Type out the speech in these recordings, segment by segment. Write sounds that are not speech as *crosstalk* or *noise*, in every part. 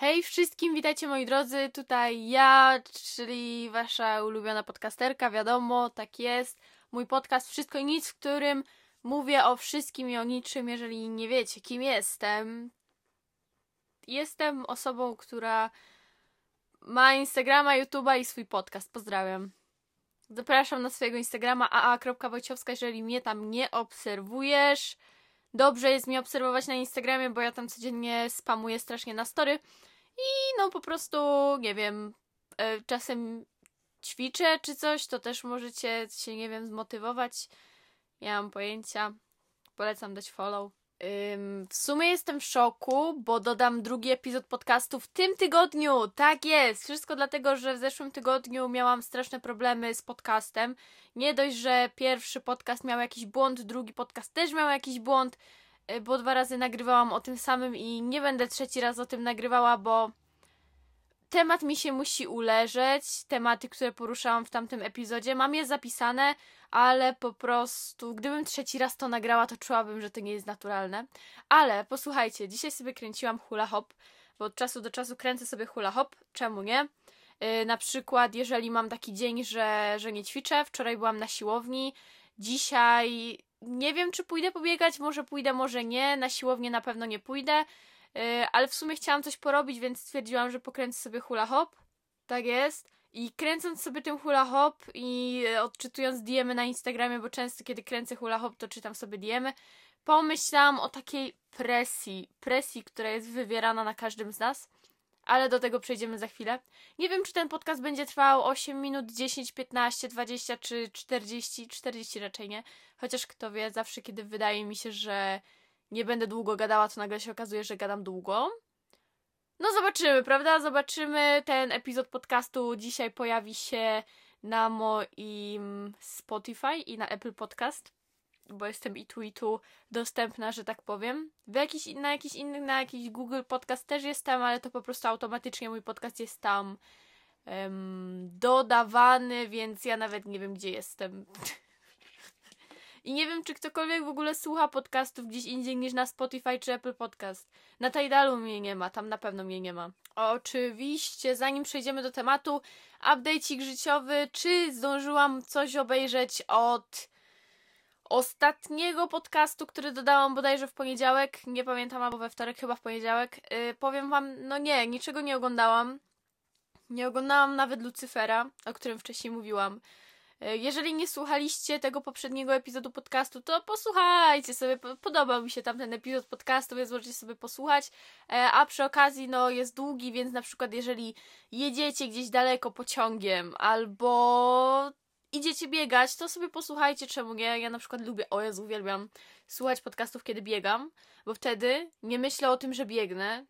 Hej wszystkim, witajcie moi drodzy, tutaj ja, czyli wasza ulubiona podcasterka, wiadomo, tak jest. Mój podcast Wszystko i Nic, w którym mówię o wszystkim i o niczym, jeżeli nie wiecie, kim jestem. Jestem osobą, która ma Instagrama, YouTube'a i swój podcast. Pozdrawiam. Zapraszam na swojego Instagrama aa.wojciowska, jeżeli mnie tam nie obserwujesz. Dobrze jest mi obserwować na Instagramie, bo ja tam codziennie spamuję strasznie na story. I no po prostu, nie wiem, e, czasem ćwiczę czy coś, to też możecie się, nie wiem, zmotywować. Nie mam pojęcia. Polecam dać follow. Ym, w sumie jestem w szoku, bo dodam drugi epizod podcastu w tym tygodniu. Tak jest. Wszystko dlatego, że w zeszłym tygodniu miałam straszne problemy z podcastem. Nie dość, że pierwszy podcast miał jakiś błąd, drugi podcast też miał jakiś błąd, bo dwa razy nagrywałam o tym samym i nie będę trzeci raz o tym nagrywała, bo temat mi się musi uleżeć. Tematy, które poruszałam w tamtym epizodzie, mam je zapisane, ale po prostu, gdybym trzeci raz to nagrała, to czułabym, że to nie jest naturalne. Ale posłuchajcie, dzisiaj sobie kręciłam hula hop, bo od czasu do czasu kręcę sobie hula hop, czemu nie? Yy, na przykład, jeżeli mam taki dzień, że, że nie ćwiczę, wczoraj byłam na siłowni, dzisiaj nie wiem, czy pójdę pobiegać, może pójdę, może nie, na siłownię na pewno nie pójdę, yy, ale w sumie chciałam coś porobić, więc stwierdziłam, że pokręcę sobie hula hop. Tak jest. I kręcąc sobie tym hula hop i odczytując diemy na Instagramie, bo często kiedy kręcę hula hop, to czytam sobie diemy, pomyślałam o takiej presji, presji, która jest wywierana na każdym z nas, ale do tego przejdziemy za chwilę. Nie wiem, czy ten podcast będzie trwał 8 minut, 10, 15, 20 czy 40, 40 raczej nie, chociaż kto wie, zawsze kiedy wydaje mi się, że nie będę długo gadała, to nagle się okazuje, że gadam długo. No zobaczymy, prawda? Zobaczymy. Ten epizod podcastu dzisiaj pojawi się na moim Spotify i na Apple Podcast, bo jestem i tu i tu dostępna, że tak powiem. W jakiś, na jakiś inny, na jakiś Google Podcast też jestem, ale to po prostu automatycznie mój podcast jest tam um, dodawany, więc ja nawet nie wiem, gdzie jestem. *laughs* I nie wiem, czy ktokolwiek w ogóle słucha podcastów gdzieś indziej niż na Spotify czy Apple Podcast. Na Tidalu mnie nie ma, tam na pewno mnie nie ma. Oczywiście, zanim przejdziemy do tematu, update'ik życiowy, czy zdążyłam coś obejrzeć od ostatniego podcastu, który dodałam bodajże w poniedziałek, nie pamiętam, albo we wtorek, chyba w poniedziałek. Yy, powiem wam, no nie, niczego nie oglądałam. Nie oglądałam nawet Lucyfera, o którym wcześniej mówiłam. E, jeżeli nie słuchaliście tego poprzedniego epizodu podcastu, to posłuchajcie sobie. Podobał mi się tam ten epizod podcastu, więc możecie sobie posłuchać. E, a przy okazji, no, jest długi, więc na przykład, jeżeli jedziecie gdzieś daleko pociągiem albo idziecie biegać, to sobie posłuchajcie, czemu nie. Ja na przykład lubię, o Jezu, uwielbiam słuchać podcastów, kiedy biegam, bo wtedy nie myślę o tym, że biegnę.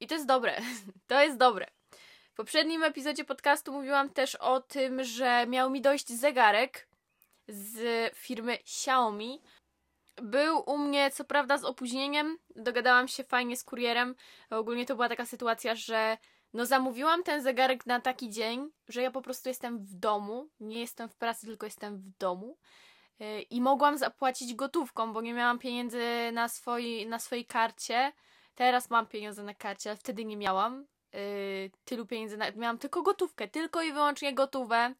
I to jest dobre. *laughs* to jest dobre. W poprzednim epizodzie podcastu mówiłam też o tym, że miał mi dojść zegarek z firmy Xiaomi. Był u mnie, co prawda, z opóźnieniem. Dogadałam się fajnie z kurierem. Ogólnie to była taka sytuacja, że no zamówiłam ten zegarek na taki dzień, że ja po prostu jestem w domu. Nie jestem w pracy, tylko jestem w domu. Y, I mogłam zapłacić gotówką, bo nie miałam pieniędzy na, swoi, na swojej karcie. Teraz mam pieniądze na karcie, ale wtedy nie miałam yy, tylu pieniędzy. Na... Miałam tylko gotówkę, tylko i wyłącznie gotówę.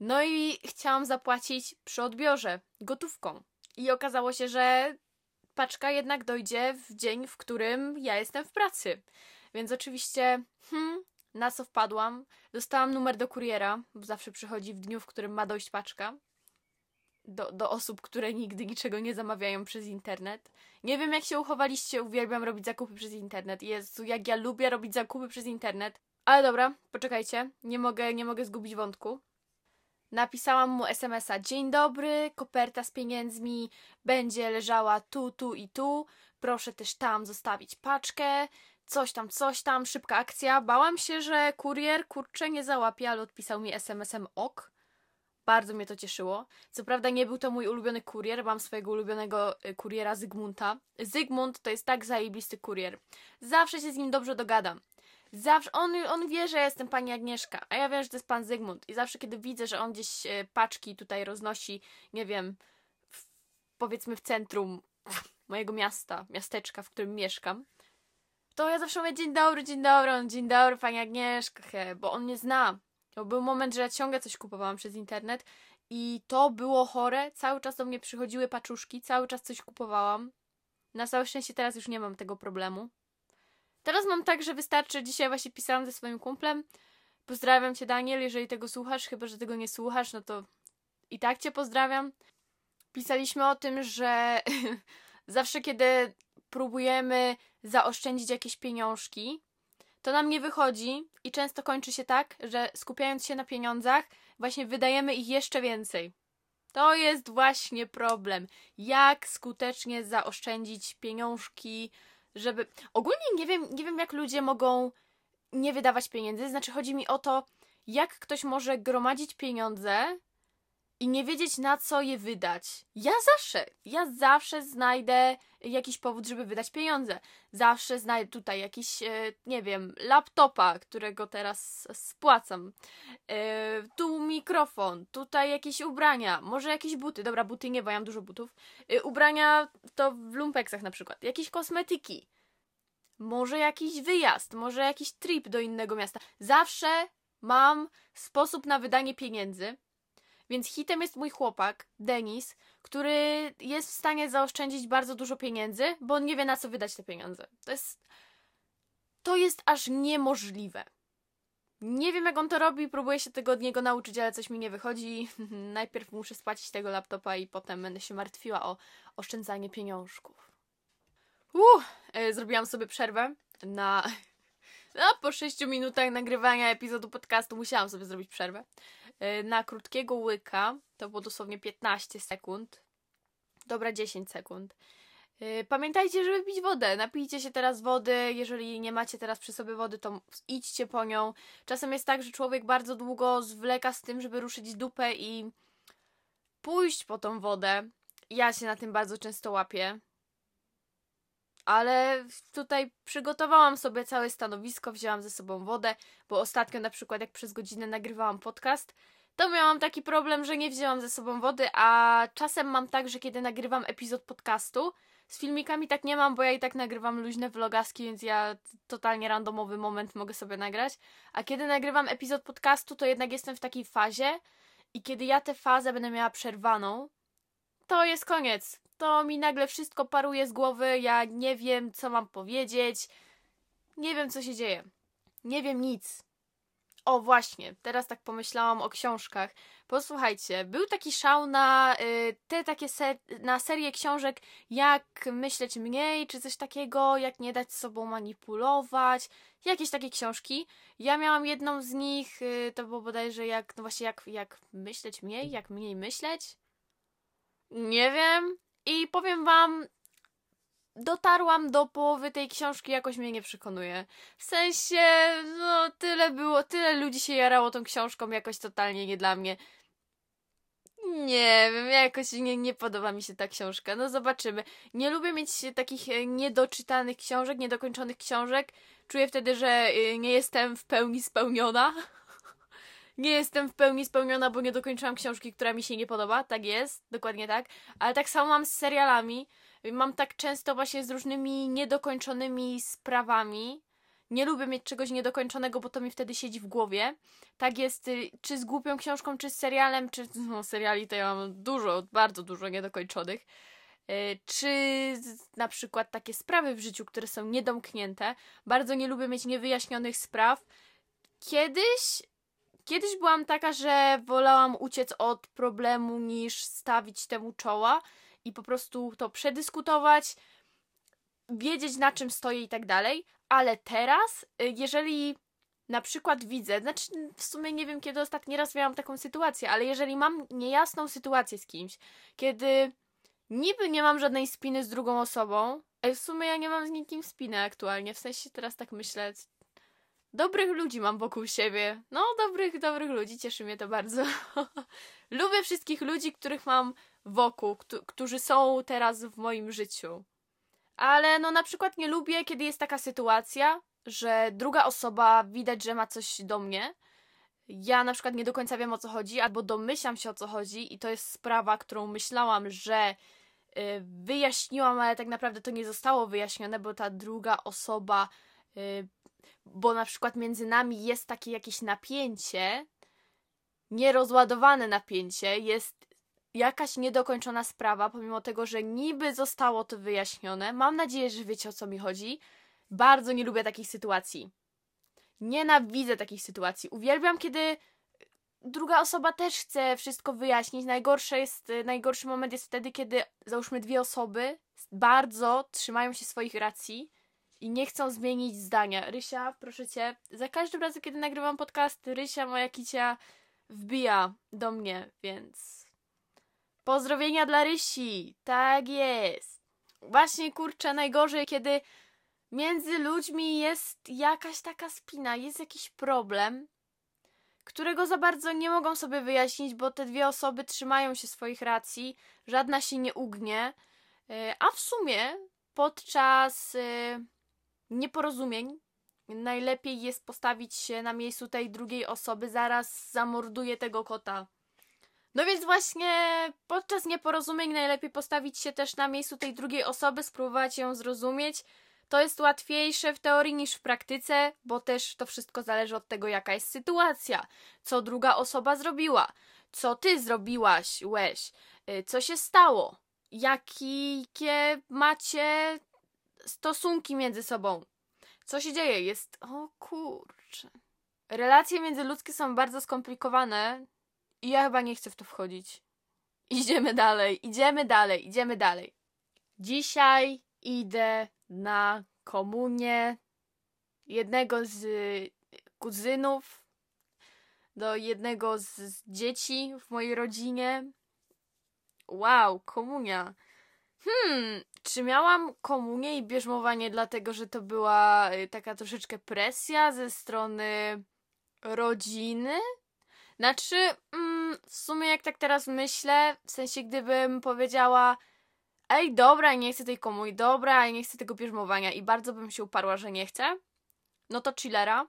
No i chciałam zapłacić przy odbiorze gotówką. I okazało się, że paczka jednak dojdzie w dzień, w którym ja jestem w pracy. Więc oczywiście, hmm, na co wpadłam? Dostałam numer do kuriera, bo zawsze przychodzi w dniu, w którym ma dojść paczka do, do osób, które nigdy niczego nie zamawiają przez internet. Nie wiem, jak się uchowaliście, uwielbiam robić zakupy przez internet. Jezu, jak ja lubię robić zakupy przez internet. Ale dobra, poczekajcie, nie mogę, nie mogę zgubić wątku. Napisałam mu SMS-a: Dzień dobry, koperta z pieniędzmi będzie leżała tu, tu i tu. Proszę też tam zostawić paczkę. Coś tam, coś tam, szybka akcja. Bałam się, że kurier kurczę nie załapie, ale odpisał mi SMS-em ok. Bardzo mnie to cieszyło. Co prawda nie był to mój ulubiony kurier, mam swojego ulubionego y, kuriera Zygmunta. Zygmunt to jest tak zajebisty kurier. Zawsze się z nim dobrze dogadam. Zawsze, on, on wie, że jestem pani Agnieszka, a ja wiem, że to jest pan Zygmunt. I zawsze, kiedy widzę, że on gdzieś y, paczki tutaj roznosi, nie wiem, w, powiedzmy w centrum mojego miasta, miasteczka, w którym mieszkam, to ja zawsze mówię dzień dobry, dzień dobry, on dzień dobry, pani Agnieszka, he, bo on mnie zna. To był moment, że ja ciągle coś kupowałam przez internet i to było chore. Cały czas do mnie przychodziły paczuszki, cały czas coś kupowałam. Na całe szczęście teraz już nie mam tego problemu. Teraz mam tak, że wystarczy, dzisiaj właśnie pisałam ze swoim kumplem. Pozdrawiam cię Daniel, jeżeli tego słuchasz, chyba że tego nie słuchasz, no to i tak cię pozdrawiam. Pisaliśmy o tym, że *laughs* zawsze kiedy próbujemy zaoszczędzić jakieś pieniążki, to nam nie wychodzi i często kończy się tak, że skupiając się na pieniądzach, właśnie wydajemy ich jeszcze więcej. To jest właśnie problem. Jak skutecznie zaoszczędzić pieniążki, żeby. Ogólnie nie wiem, nie wiem, jak ludzie mogą nie wydawać pieniędzy. Znaczy, chodzi mi o to, jak ktoś może gromadzić pieniądze i nie wiedzieć na co je wydać. Ja zawsze, ja zawsze znajdę jakiś powód, żeby wydać pieniądze. Zawsze znajdę tutaj jakiś, e, nie wiem, laptopa, którego teraz spłacam. E, tu mikrofon, tutaj jakieś ubrania, może jakieś buty. Dobra, buty nie, bo ja mam dużo butów. E, ubrania to w lumpeksach na przykład. Jakieś kosmetyki. Może jakiś wyjazd, może jakiś trip do innego miasta. Zawsze mam sposób na wydanie pieniędzy więc hitem jest mój chłopak, Denis, który jest w stanie zaoszczędzić bardzo dużo pieniędzy, bo on nie wie na co wydać te pieniądze. To jest. To jest aż niemożliwe. Nie wiem, jak on to robi, próbuję się tego od niego nauczyć, ale coś mi nie wychodzi. *laughs* Najpierw muszę spłacić tego laptopa i potem będę się martwiła o oszczędzanie pieniążków. Uh, zrobiłam sobie przerwę na. *laughs* No, po 6 minutach nagrywania epizodu podcastu musiałam sobie zrobić przerwę. E, na krótkiego łyka, to było dosłownie 15 sekund, dobra 10 sekund. E, pamiętajcie, żeby pić wodę. Napijcie się teraz wody. Jeżeli nie macie teraz przy sobie wody, to idźcie po nią. Czasem jest tak, że człowiek bardzo długo zwleka z tym, żeby ruszyć dupę i pójść po tą wodę. Ja się na tym bardzo często łapię. Ale tutaj przygotowałam sobie całe stanowisko, wzięłam ze sobą wodę, bo ostatnio na przykład jak przez godzinę nagrywałam podcast, to miałam taki problem, że nie wzięłam ze sobą wody, a czasem mam tak, że kiedy nagrywam epizod podcastu, z filmikami tak nie mam, bo ja i tak nagrywam luźne vlogaski, więc ja totalnie randomowy moment mogę sobie nagrać. A kiedy nagrywam epizod podcastu, to jednak jestem w takiej fazie i kiedy ja tę fazę będę miała przerwaną, to jest koniec to mi nagle wszystko paruje z głowy, ja nie wiem, co mam powiedzieć, nie wiem, co się dzieje. Nie wiem nic. O, właśnie, teraz tak pomyślałam o książkach. Posłuchajcie, był taki szał na y, te takie ser na serię książek jak myśleć mniej, czy coś takiego, jak nie dać sobą manipulować, jakieś takie książki. Ja miałam jedną z nich, y, to było bodajże jak, no właśnie jak, jak myśleć mniej, jak mniej myśleć. Nie wiem, i powiem wam, dotarłam do połowy tej książki, jakoś mnie nie przekonuje. W sensie, no, tyle było, tyle ludzi się jarało tą książką, jakoś totalnie nie dla mnie. Nie wiem, jakoś nie, nie podoba mi się ta książka. No zobaczymy. Nie lubię mieć takich e, niedoczytanych książek, niedokończonych książek. Czuję wtedy, że e, nie jestem w pełni spełniona. *laughs* nie jestem w pełni spełniona, bo nie dokończyłam książki, która mi się nie podoba. Tak jest, dokładnie tak. Ale tak samo mam z serialami. Mam tak często właśnie z różnymi niedokończonymi sprawami. Nie lubię mieć czegoś niedokończonego, bo to mi wtedy siedzi w głowie. Tak jest, y, czy z głupią książką, czy z serialem, czy no, seriali to ja mam dużo, bardzo dużo niedokończonych. Y, czy na przykład takie sprawy w życiu, które są niedomknięte. Bardzo nie lubię mieć niewyjaśnionych spraw. Kiedyś Kiedyś byłam taka, że wolałam uciec od problemu niż stawić temu czoła i po prostu to przedyskutować, wiedzieć na czym stoję i tak dalej, ale teraz, y, jeżeli na przykład widzę, znaczy w sumie nie wiem kiedy ostatni raz miałam taką sytuację, ale jeżeli mam niejasną sytuację z kimś, kiedy niby nie mam żadnej spiny z drugą osobą, w sumie ja nie mam z nikim spiny aktualnie, w sensie teraz tak myślę, dobrych ludzi mam wokół siebie. No, dobrych, dobrych ludzi, cieszy mnie to bardzo. *laughs* Lubię wszystkich ludzi, których mam wokół, którzy są teraz w moim życiu. Ale no na przykład nie lubię, kiedy jest taka sytuacja, że druga osoba widać, że ma coś do mnie. Ja na przykład nie do końca wiem o co chodzi, albo domyślam się o co chodzi, i to jest sprawa, którą myślałam, że wyjaśniłam, ale tak naprawdę to nie zostało wyjaśnione, bo ta druga osoba, y, bo na przykład między nami jest takie jakieś napięcie, nierozładowane napięcie, jest jakaś niedokończona sprawa, pomimo tego, że niby zostało to wyjaśnione. Mam nadzieję, że wiecie o co mi chodzi. Bardzo nie lubię takich sytuacji. Nienawidzę takich sytuacji. Uwielbiam, kiedy druga osoba też chce wszystko wyjaśnić. Najgorsze jest, najgorszy moment jest wtedy, kiedy załóżmy dwie osoby bardzo trzymają się swoich racji i nie chcą zmienić zdania. Rysia, proszę cię, za każdym razem, kiedy nagrywam podcast, Rysia moja kicia wbija do mnie, więc pozdrowienia dla Rysi. Tak jest. Właśnie kurczę, najgorzej, kiedy między ludźmi jest jakaś taka spina, jest jakiś problem, którego za bardzo nie mogą sobie wyjaśnić, bo te dwie osoby trzymają się swoich racji, żadna się nie ugnie, e, a w sumie podczas e, nieporozumień najlepiej jest postawić się na miejscu tej drugiej osoby, zaraz zamorduje tego kota. No więc właśnie podczas nieporozumień najlepiej postawić się też na miejscu tej drugiej osoby, spróbować ją zrozumieć, to jest łatwiejsze w teorii niż w praktyce, bo też to wszystko zależy od tego, jaka jest sytuacja, co druga osoba zrobiła, co ty zrobiłaś, łeś, y, co się stało, jakie macie stosunki między sobą, co się dzieje. Jest. O kurczę. Relacje międzyludzkie są bardzo skomplikowane i ja chyba nie chcę w to wchodzić. Idziemy dalej, idziemy dalej, idziemy dalej. Dzisiaj idę na komunię jednego z kuzynów, do jednego z dzieci w mojej rodzinie. Wow, komunia. Hmm, czy miałam komunię i bierzmowanie dlatego, że to była y, taka troszeczkę presja ze strony rodziny? Znaczy, mm, w sumie jak tak teraz myślę, w sensie gdybym powiedziała ej, dobra, nie chcę tej komunii, dobra, nie chcę tego bierzmowania i bardzo bym się uparła, że nie chcę, no to chillera,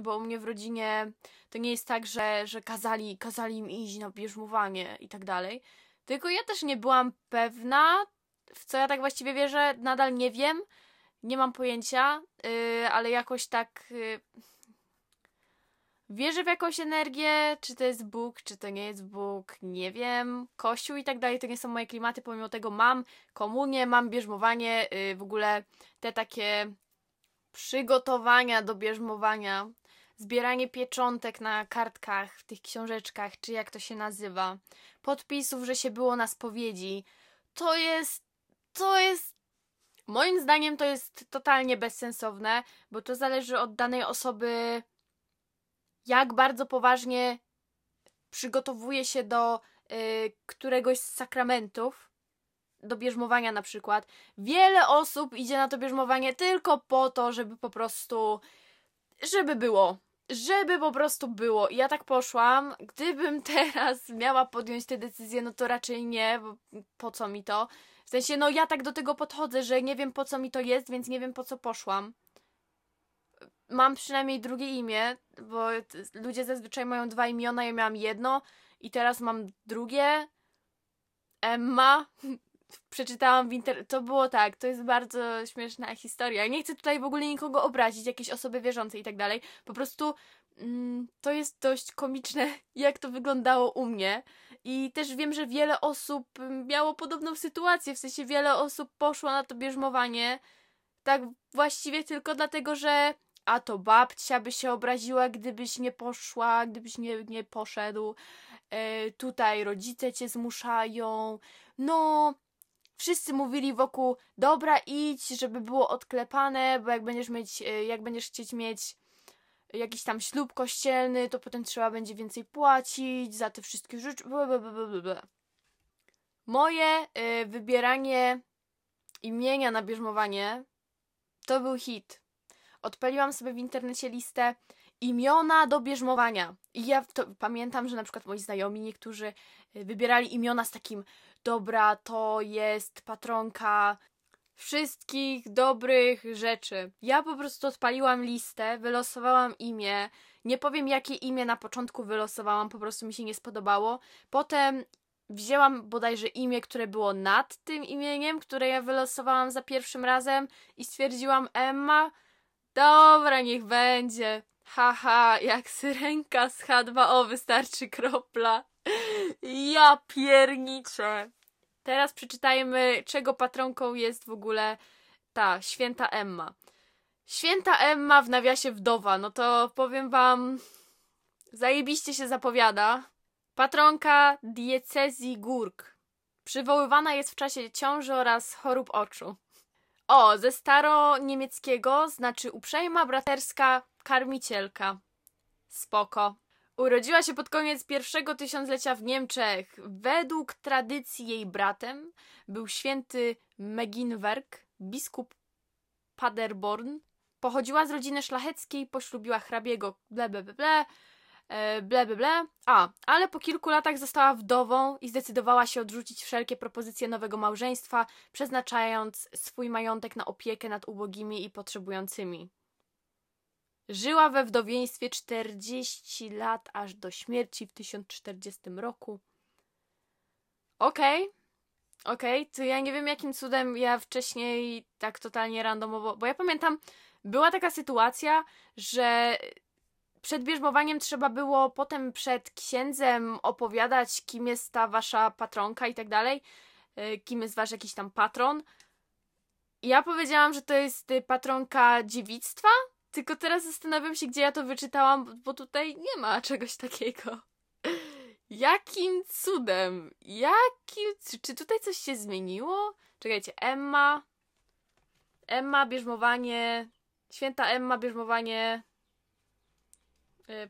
bo u mnie w rodzinie to nie jest tak, że, że kazali, kazali im iść na bierzmowanie i tak dalej, tylko ja też nie byłam pewna, w co ja tak właściwie wierzę, nadal nie wiem, nie mam pojęcia, yy, ale jakoś tak... Yy, Wierzę w jakąś energię, czy to jest Bóg, czy to nie jest Bóg, nie wiem. Kościół i tak dalej, to nie są moje klimaty, pomimo tego mam komunię, mam bierzmowanie, yy, w ogóle te takie przygotowania do bierzmowania, zbieranie pieczątek na kartkach, w tych książeczkach, czy jak to się nazywa, podpisów, że się było na spowiedzi. To jest, to jest, moim zdaniem to jest totalnie bezsensowne, bo to zależy od danej osoby jak bardzo poważnie przygotowuje się do y, któregoś z sakramentów, do bierzmowania na przykład. Wiele osób idzie na to bierzmowanie tylko po to, żeby po prostu, żeby było. Żeby po prostu było. I ja tak poszłam. Gdybym *laughs* teraz miała podjąć tę decyzję, no to raczej nie, bo po co mi to? W sensie, no ja tak do tego podchodzę, że nie wiem po co mi to jest, więc nie wiem po co poszłam mam przynajmniej drugie imię, bo ludzie zazwyczaj mają dwa imiona, ja miałam jedno i teraz mam drugie. Emma. *laughs* Przeczytałam w internecie. To było tak, to jest bardzo śmieszna historia. Nie chcę tutaj w ogóle nikogo obrazić, jakieś osoby wierzące i tak dalej. Po prostu mm, to jest dość komiczne, *laughs* jak to wyglądało u mnie. I też wiem, że wiele osób miało podobną sytuację, w sensie wiele osób poszło na to bierzmowanie. Tak właściwie tylko dlatego, że a to babcia by się obraziła, gdybyś nie poszła, gdybyś nie, nie poszedł. E, tutaj rodzice cię zmuszają. No, wszyscy mówili wokół, dobra, idź, żeby było odklepane, bo jak będziesz mieć, e, jak będziesz chcieć mieć jakiś tam ślub kościelny, to potem trzeba będzie więcej płacić za te wszystkie rzeczy. Blablabla. Moje y, wybieranie imienia na bierzmowanie to był hit odpaliłam sobie w internecie listę imiona do bierzmowania. I ja pamiętam, że na przykład moi znajomi niektórzy y, wybierali imiona z takim dobra, to jest patronka wszystkich dobrych rzeczy. Ja po prostu odpaliłam listę, wylosowałam imię. Nie powiem, jakie imię na początku wylosowałam, po prostu mi się nie spodobało. Potem wzięłam bodajże imię, które było nad tym imieniem, które ja wylosowałam za pierwszym razem i stwierdziłam Emma. Dobra, niech będzie. Haha, jak syrenka z H2O wystarczy kropla. Ja pierniczę. Teraz przeczytajmy, czego patronką jest w ogóle ta święta Emma. Święta Emma w nawiasie wdowa, no to powiem wam, zajebiście się zapowiada. Patronka diecezji Górk. Przywoływana jest w czasie ciąży oraz chorób oczu. O, ze staro-niemieckiego znaczy uprzejma braterska karmicielka. Spoko. Urodziła się pod koniec pierwszego tysiąclecia w Niemczech. Według tradycji jej bratem był święty Meginwerk, biskup Paderborn. Pochodziła z rodziny szlacheckiej, poślubiła hrabiego ble ble ble ble, ble ble ble. A, ale po kilku latach została wdową i zdecydowała się odrzucić wszelkie propozycje nowego małżeństwa, przeznaczając swój majątek na opiekę nad ubogimi i potrzebującymi. Żyła we wdowieństwie 40 lat aż do śmierci w 1040 roku. Okej, okay. okej, okay. to ja nie wiem jakim cudem ja wcześniej tak totalnie randomowo, bo ja pamiętam, była taka sytuacja, że przed bierzmowaniem trzeba było potem przed księdzem opowiadać, kim jest ta wasza patronka i tak dalej, e, kim jest wasz jakiś tam patron. Ja powiedziałam, że to jest patronka dziewictwa, tylko teraz zastanawiam się, gdzie ja to wyczytałam, bo tutaj nie ma czegoś takiego. Jakim cudem? Jakim... Czy tutaj coś się zmieniło? Czekajcie, Emma... Emma, bierzmowanie... Święta Emma, bierzmowanie... Yy,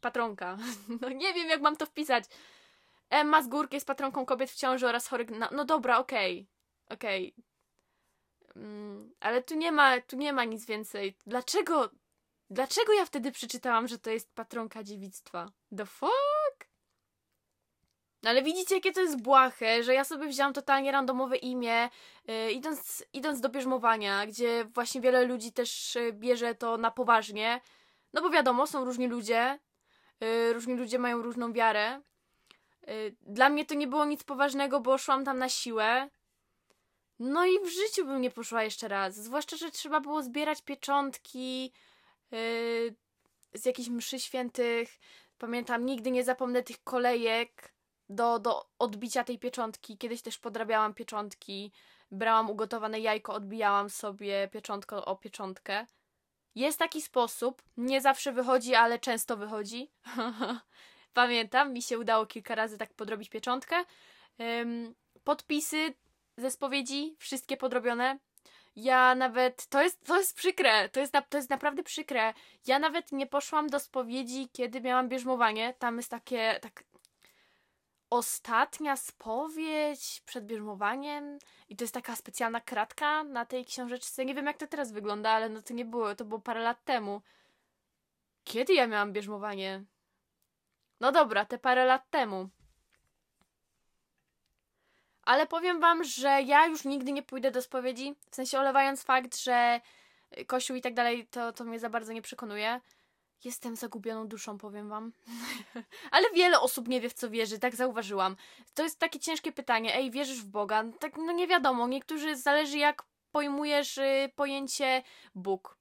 patronka. *laughs* No nie wiem, jak mam to wpisać. Emma z górki jest patronką kobiet w ciąży oraz chorych na... No dobra, okej. Okay. Okej. Okay. Mm, ale tu nie ma, tu nie ma nic więcej. Dlaczego, dlaczego ja wtedy przeczytałam, że to jest patronka dziewictwa? The fuck? No ale widzicie, jakie to jest błahe, że ja sobie wzięłam totalnie randomowe imię, yy, idąc, idąc do bierzmowania, gdzie właśnie wiele ludzi też yy, bierze to na poważnie. No bo wiadomo, są różni ludzie, yy, różni ludzie mają różną wiarę. Y, dla mnie to nie było nic poważnego, bo szłam tam na siłę. No i w życiu bym nie poszła jeszcze raz. Zwłaszcza, że trzeba było zbierać pieczątki yy, z jakichś mszy świętych. Pamiętam, nigdy nie zapomnę tych kolejek do, do odbicia tej pieczątki. Kiedyś też podrabiałam pieczątki. Brałam ugotowane jajko, odbijałam sobie pieczątkę o pieczątkę. Jest taki sposób. Nie zawsze wychodzi, ale często wychodzi. *laughs* Pamiętam, mi się udało kilka razy tak podrobić pieczątkę. podpisy ze spowiedzi, wszystkie podrobione. Ja nawet, to jest, to jest przykre, to jest, to jest naprawdę przykre. Ja nawet nie poszłam do spowiedzi, kiedy miałam bierzmowanie. Tam jest takie, tak, ostatnia spowiedź przed bierzmowaniem i to jest taka specjalna kratka na tej książeczce. Nie wiem, jak to teraz wygląda, ale no to nie było, to było parę lat temu. Kiedy ja miałam bierzmowanie? No dobra, te parę lat temu. Ale powiem wam, że ja już nigdy nie pójdę do spowiedzi. W sensie olewając fakt, że kościół i tak dalej, to, to mnie za bardzo nie przekonuje. Jestem zagubioną duszą, powiem wam. *laughs* Ale wiele osób nie wie, w co wierzy, tak zauważyłam. To jest takie ciężkie pytanie. Ej, wierzysz w Boga? Tak, no nie wiadomo. Niektórzy zależy, jak pojmujesz y, pojęcie Bóg.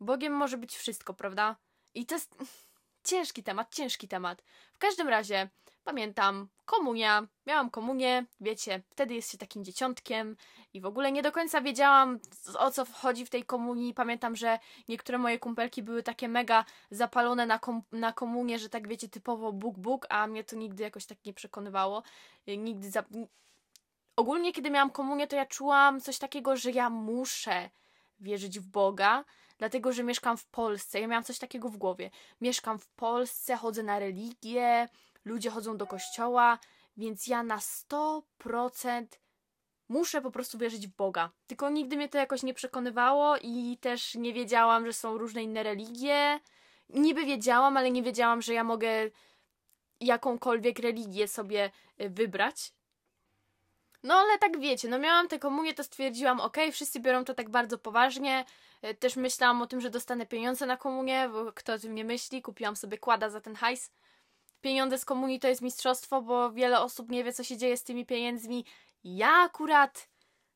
Bogiem może być wszystko, prawda? I to jest *laughs* ciężki temat, ciężki temat. W każdym razie, pamiętam, komunia, miałam komunię, wiecie, wtedy jest się takim dzieciątkiem i w ogóle nie do końca wiedziałam o co wchodzi w tej komunii. Pamiętam, że niektóre moje kumpelki były takie mega zapalone na, kom na komunię, że tak wiecie, typowo Bóg, Bóg, a mnie to nigdy jakoś tak nie przekonywało. Nigdy za... Ogólnie, kiedy miałam komunię, to ja czułam coś takiego, że ja muszę wierzyć w Boga, dlatego że mieszkam w Polsce. Ja miałam coś takiego w głowie. Mieszkam w Polsce, chodzę na religię, ludzie chodzą do kościoła, więc ja na 100% muszę po prostu wierzyć w Boga. Tylko nigdy mnie to jakoś nie przekonywało i też nie wiedziałam, że są różne inne religie. Niby wiedziałam, ale nie wiedziałam, że ja mogę jakąkolwiek religię sobie y, wybrać. No ale tak wiecie, no miałam tę komunię, to stwierdziłam, ok, wszyscy biorą to tak bardzo poważnie. Y, też myślałam o tym, że dostanę pieniądze na komunię, bo kto o tym nie myśli, kupiłam sobie kłada za ten hajs pieniądze z komunii to jest mistrzostwo, bo wiele osób nie wie, co się dzieje z tymi pieniędzmi. Ja akurat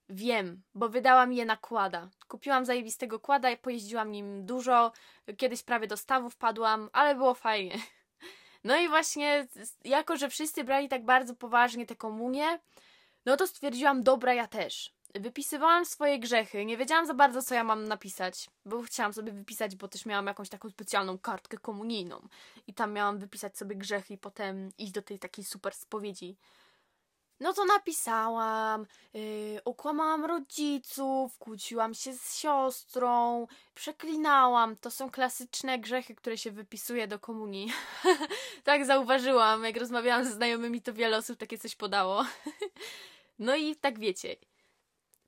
wiem, bo wydałam je na kłada. Kupiłam zajebistego kłada pojeździłam nim dużo. Kiedyś prawie do stawu wpadłam, ale było fajnie. *laughs* No i właśnie, jako że wszyscy brali tak bardzo poważnie te komunie, no to stwierdziłam, dobra, ja też. Wypisywałam swoje grzechy, nie wiedziałam za bardzo, co ja mam napisać, bo chciałam sobie wypisać, bo też miałam jakąś taką specjalną kartkę komunijną i tam miałam wypisać sobie grzechy i potem iść do tej takiej super spowiedzi. No to napisałam, yy, okłamałam rodziców, kłóciłam się z siostrą, przeklinałam. To są klasyczne grzechy, które się wypisuje do komunii. *laughs* tak zauważyłam, jak rozmawiałam ze znajomymi, to wiele osób takie coś podało. *laughs* no i tak wiecie.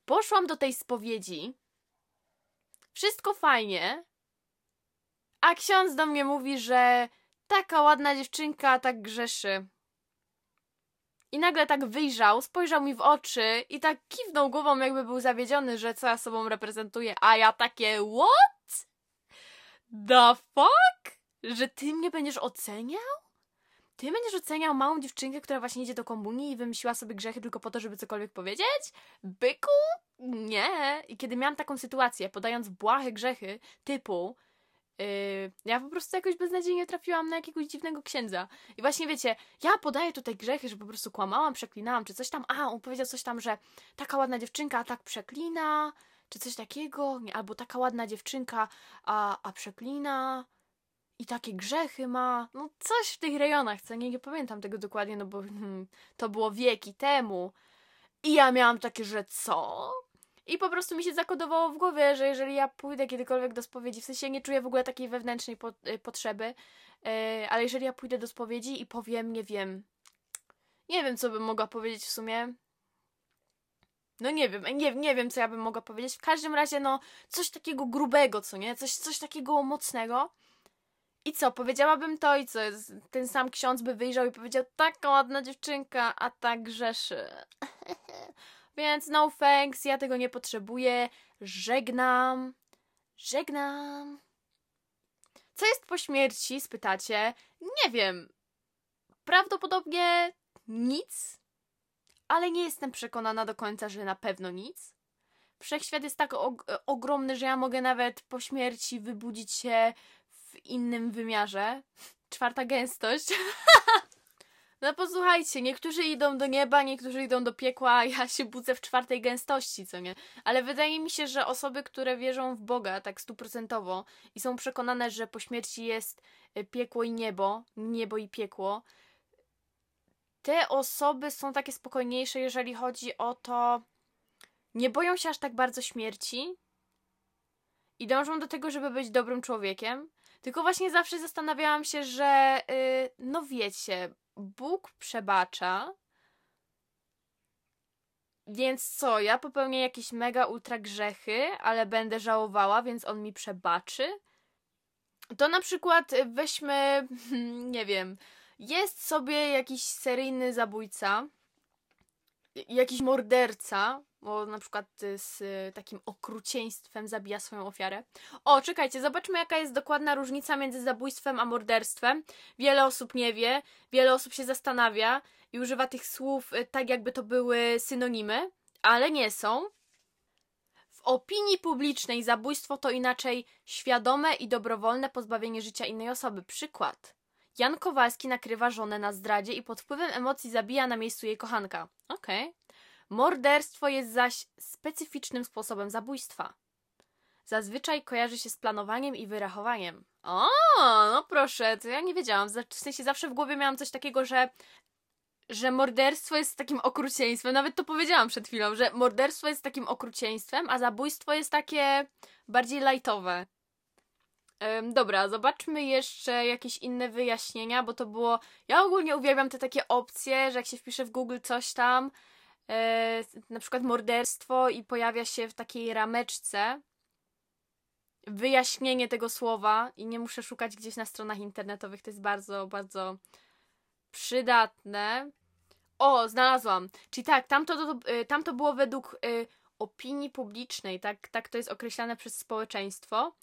Poszłam do tej spowiedzi. Wszystko fajnie. A ksiądz do mnie mówi, że taka ładna dziewczynka tak grzeszy. I nagle tak wyjrzał, spojrzał mi w oczy i tak kiwnął głową, jakby był zawiedziony, że co ja sobą reprezentuję. A ja takie, what? The fuck? Że ty mnie będziesz oceniał? Ty będziesz oceniał małą dziewczynkę, która właśnie idzie do komunii i wymyśliła sobie grzechy tylko po to, żeby cokolwiek powiedzieć? Byku? Nie. I kiedy miałam taką sytuację, podając błahe grzechy, typu Yy, ja po prostu jakoś beznadziejnie trafiłam na jakiegoś dziwnego księdza. I właśnie wiecie, ja podaję tutaj grzechy, że po prostu kłamałam, przeklinałam, czy coś tam. A, on powiedział coś tam, że taka ładna dziewczynka, a tak przeklina, czy coś takiego. Albo taka ładna dziewczynka, a, a przeklina. I takie grzechy ma. No, coś w tych rejonach, co nie, nie pamiętam tego dokładnie, no bo hmm, to było wieki temu. I ja miałam takie, że co? I po prostu mi się zakodowało w głowie, że jeżeli ja pójdę kiedykolwiek do spowiedzi, w sensie nie czuję w ogóle takiej wewnętrznej po, y, potrzeby, yy, ale jeżeli ja pójdę do spowiedzi i powiem, nie wiem, nie wiem, co bym mogła powiedzieć w sumie. No nie wiem, nie, nie wiem, co ja bym mogła powiedzieć. W każdym razie, no, coś takiego grubego, co nie? Coś, coś takiego mocnego. I co, powiedziałabym to i co? Ten sam ksiądz by wyjrzał i powiedział, taka ładna dziewczynka, a tak grzeszy. *laughs* Więc no thanks, ja tego nie potrzebuję. Żegnam. Żegnam. Co jest po śmierci? Spytacie. Nie wiem. Prawdopodobnie nic, ale nie jestem przekonana do końca, że na pewno nic. Wszechświat jest tak og ogromny, że ja mogę nawet po śmierci wybudzić się w innym wymiarze. Czwarta gęstość. *laughs* No posłuchajcie, niektórzy idą do nieba, niektórzy idą do piekła, a ja się budzę w czwartej gęstości, co nie? Ale wydaje mi się, że osoby, które wierzą w Boga tak stuprocentowo i są przekonane, że po śmierci jest y, piekło i niebo, niebo i piekło, te osoby są takie spokojniejsze, jeżeli chodzi o to, nie boją się aż tak bardzo śmierci i dążą do tego, żeby być dobrym człowiekiem. Tylko właśnie zawsze zastanawiałam się, że yy, no wiecie, Bóg przebacza. Więc co, ja popełnię jakieś mega ultra grzechy, ale będę żałowała, więc on mi przebaczy? To na przykład weźmy, *laughs* nie wiem, jest sobie jakiś seryjny zabójca, jakiś morderca, bo na przykład z takim okrucieństwem zabija swoją ofiarę. O, czekajcie, zobaczmy jaka jest dokładna różnica między zabójstwem a morderstwem. Wiele osób nie wie, wiele osób się zastanawia i używa tych słów y, tak, jakby to były synonimy, ale nie są. W opinii publicznej zabójstwo to inaczej świadome i dobrowolne pozbawienie życia innej osoby. Przykład. Jan Kowalski nakrywa żonę na zdradzie i pod wpływem emocji zabija na miejscu jej kochanka. Okej. Okay. Morderstwo jest zaś specyficznym sposobem zabójstwa. Zazwyczaj kojarzy się z planowaniem i wyrachowaniem. O, no proszę, to ja nie wiedziałam. W sensie zawsze w głowie miałam coś takiego, że że morderstwo jest takim okrucieństwem. Nawet to powiedziałam przed chwilą, że morderstwo jest takim okrucieństwem, a zabójstwo jest takie bardziej lajtowe. Ym, dobra, zobaczmy jeszcze jakieś inne wyjaśnienia, bo to było. Ja ogólnie uwielbiam te takie opcje, że jak się wpisze w Google coś tam, e, na przykład morderstwo i pojawia się w takiej rameczce wyjaśnienie tego słowa i nie muszę szukać gdzieś na stronach internetowych. To jest bardzo, bardzo przydatne. O, znalazłam. Czyli tak, tam to, e, tam to było według y, opinii publicznej, tak, tak to jest określane przez społeczeństwo.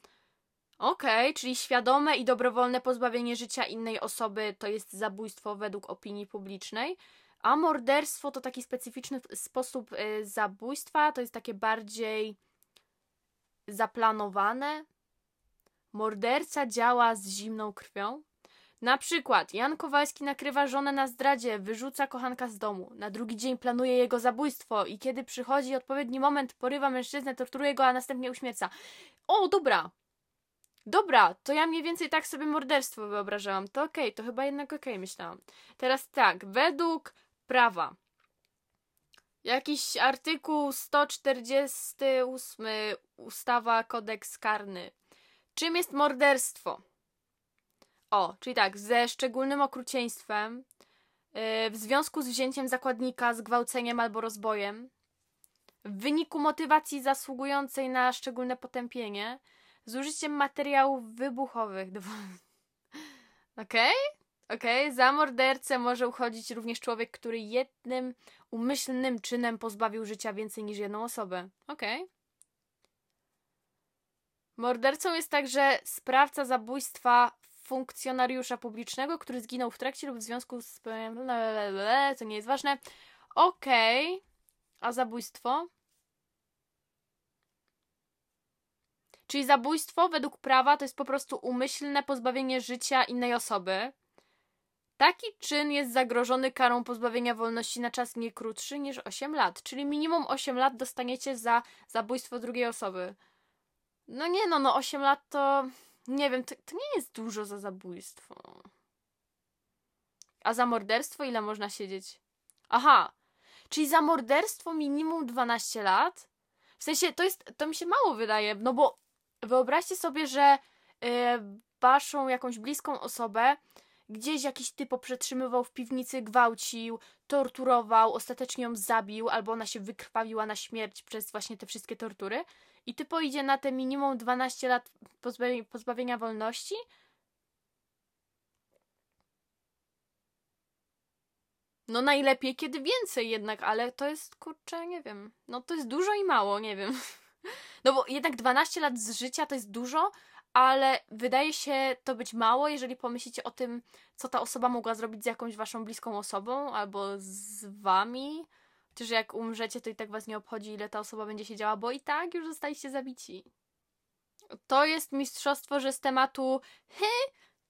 Okej, okay, czyli świadome i dobrowolne pozbawienie życia innej osoby to jest zabójstwo według opinii publicznej, a morderstwo to taki specyficzny sposób y, zabójstwa, to jest takie bardziej zaplanowane. Morderca działa z zimną krwią. Na przykład Jan Kowalski nakrywa żonę na zdradzie, wyrzuca kochanka z domu. Na drugi dzień planuje jego zabójstwo i kiedy przychodzi odpowiedni moment, porywa mężczyznę, torturuje go, a następnie uśmierca. O, dobra! Dobra, to ja mniej więcej tak sobie morderstwo wyobrażałam. To okej, okay, to chyba jednak okej okay, myślałam. Teraz tak, według prawa. Jakiś artykuł 148 ustawa kodeks karny. Czym jest morderstwo? O, czyli tak, ze szczególnym okrucieństwem, yy, w związku z wzięciem zakładnika, zgwałceniem albo rozbojem, w wyniku motywacji zasługującej na szczególne potępienie, z użyciem materiałów wybuchowych. *laughs* Okej? Okay? Okej, okay? za mordercę może uchodzić również człowiek, który jednym umyślnym czynem pozbawił życia więcej niż jedną osobę. Okej. Okay. Mordercą jest także sprawca zabójstwa funkcjonariusza publicznego, który zginął w trakcie lub w związku z. Co *laughs* nie jest ważne. Okej. Okay. A zabójstwo? Czyli zabójstwo według prawa to jest po prostu umyślne pozbawienie życia innej osoby. Taki czyn jest zagrożony karą pozbawienia wolności na czas nie krótszy niż 8 lat, czyli minimum 8 lat dostaniecie za zabójstwo drugiej osoby. No nie no, no 8 lat to nie wiem, to, to nie jest dużo za zabójstwo. A za morderstwo ile można siedzieć? Aha, czyli za morderstwo minimum 12 lat? W sensie to jest, to mi się mało wydaje, no bo wyobraźcie sobie, że yy, waszą jakąś bliską osobę gdzieś jakiś typo przetrzymywał w piwnicy, gwałcił, torturował, ostatecznie ją zabił, albo ona się wykrwawiła na śmierć przez właśnie te wszystkie tortury. I typo idzie na te minimum 12 lat pozbawienia, wolności. No najlepiej, kiedy więcej jednak, ale to jest, kurczę, nie wiem. No to jest dużo i mało, nie wiem. *laughs* No bo jednak 12 lat z życia to jest dużo, ale wydaje się to być mało, jeżeli pomyślicie o tym, co ta osoba mogła zrobić z jakąś waszą bliską osobą albo z wami. Chociaż jak umrzecie, to i tak was nie obchodzi, ile ta osoba będzie siedziała, bo i tak już zostaliście zabici. To jest mistrzostwo, że z tematu hy,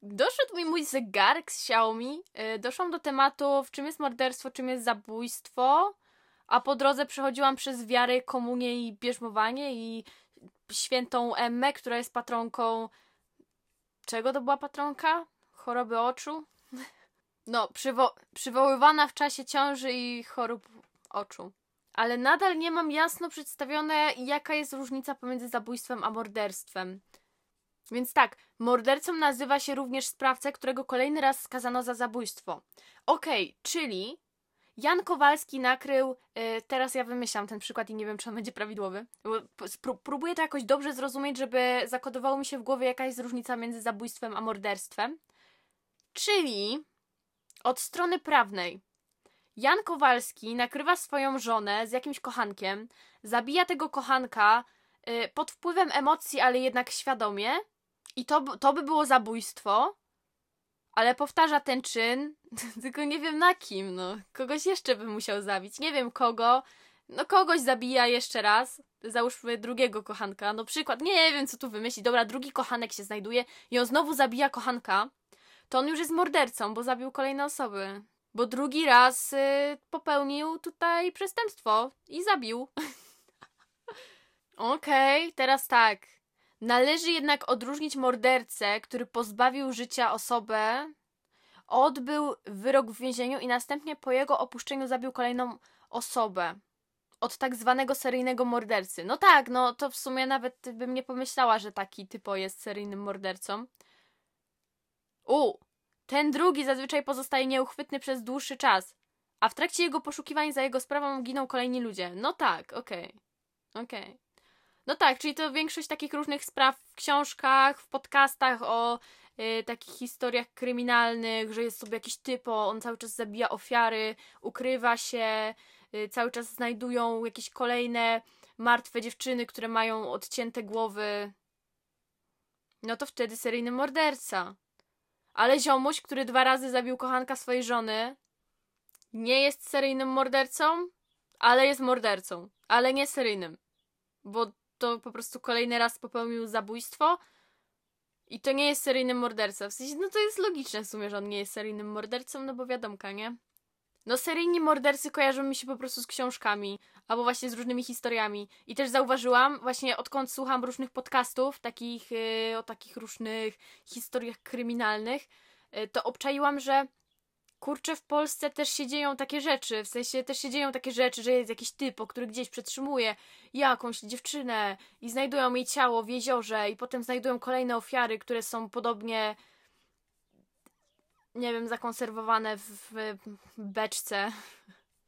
doszedł mi mój zegarek z Xiaomi. Yy, doszłam do tematu, w czym jest morderstwo, czym jest zabójstwo, a po drodze przechodziłam przez wiarę, komunię i bierzmowanie i świętą Emmę, która jest patronką. Czego to była patronka? Choroby oczu? *laughs* No, przywo przywoływana w czasie ciąży i chorób oczu. Ale nadal nie mam jasno przedstawione, jaka jest różnica pomiędzy zabójstwem a morderstwem. Więc tak, mordercą nazywa się również sprawcę, którego kolejny raz skazano za zabójstwo. Okej, okay, czyli Jan Kowalski nakrył, yy, teraz ja wymyślam ten przykład i nie wiem, czy on będzie prawidłowy. Próbuję to jakoś dobrze zrozumieć, żeby zakodowało mi się w głowie, jaka jest różnica między zabójstwem a morderstwem. Czyli od strony prawnej. Jan Kowalski nakrywa swoją żonę z jakimś kochankiem, zabija tego kochanka yy, pod wpływem emocji, ale jednak świadomie. I to, to by było zabójstwo ale powtarza ten czyn, *laughs* tylko nie wiem na kim, no. Kogoś jeszcze by musiał zabić. Nie wiem kogo. No kogoś zabija jeszcze raz. Załóżmy drugiego kochanka. No przykład, nie wiem co tu wymyślić. Dobra, drugi kochanek się znajduje i on znowu zabija kochanka. To on już jest mordercą, bo zabił kolejne osoby. Bo drugi raz y, popełnił tutaj przestępstwo i zabił. *laughs* Okej, okay, teraz tak. Należy jednak odróżnić mordercę, który pozbawił życia osobę, odbył wyrok w więzieniu i następnie po jego opuszczeniu zabił kolejną osobę. Od tak zwanego seryjnego mordercy. No tak, no to w sumie nawet bym nie pomyślała, że taki typo jest seryjnym mordercą. U, ten drugi zazwyczaj pozostaje nieuchwytny przez dłuższy czas, a w trakcie jego poszukiwań za jego sprawą giną kolejni ludzie. No tak, okej. Okay. Okej. Okay. No tak, czyli to większość takich różnych spraw w książkach, w podcastach o y, takich historiach kryminalnych, że jest sobie jakiś typo, on cały czas zabija ofiary, ukrywa się, y, cały czas znajdują jakieś kolejne martwe dziewczyny, które mają odcięte głowy. no to wtedy seryjny morderca. Ale ziomuś, który dwa razy zabił kochanka swojej żony, nie jest seryjnym mordercą, ale jest mordercą. Ale nie seryjnym. Bo to po prostu kolejny raz popełnił zabójstwo i to nie jest seryjny morderca. W sensie, no to jest logiczne w sumie, że on nie jest seryjnym mordercą, no bo wiadomka, nie? No seryjni mordercy kojarzą mi się po prostu z książkami, albo właśnie z różnymi historiami. I też zauważyłam, właśnie odkąd słucham różnych podcastów, takich yy, o takich różnych historiach kryminalnych, yy, to obczaiłam, że kurczę, w Polsce też się dzieją takie rzeczy, w sensie też się dzieją takie rzeczy, że jest jakiś typ, który gdzieś przetrzymuje jakąś dziewczynę i znajdują jej ciało w jeziorze i potem znajdują kolejne ofiary, które są podobnie nie wiem, zakonserwowane w, w beczce.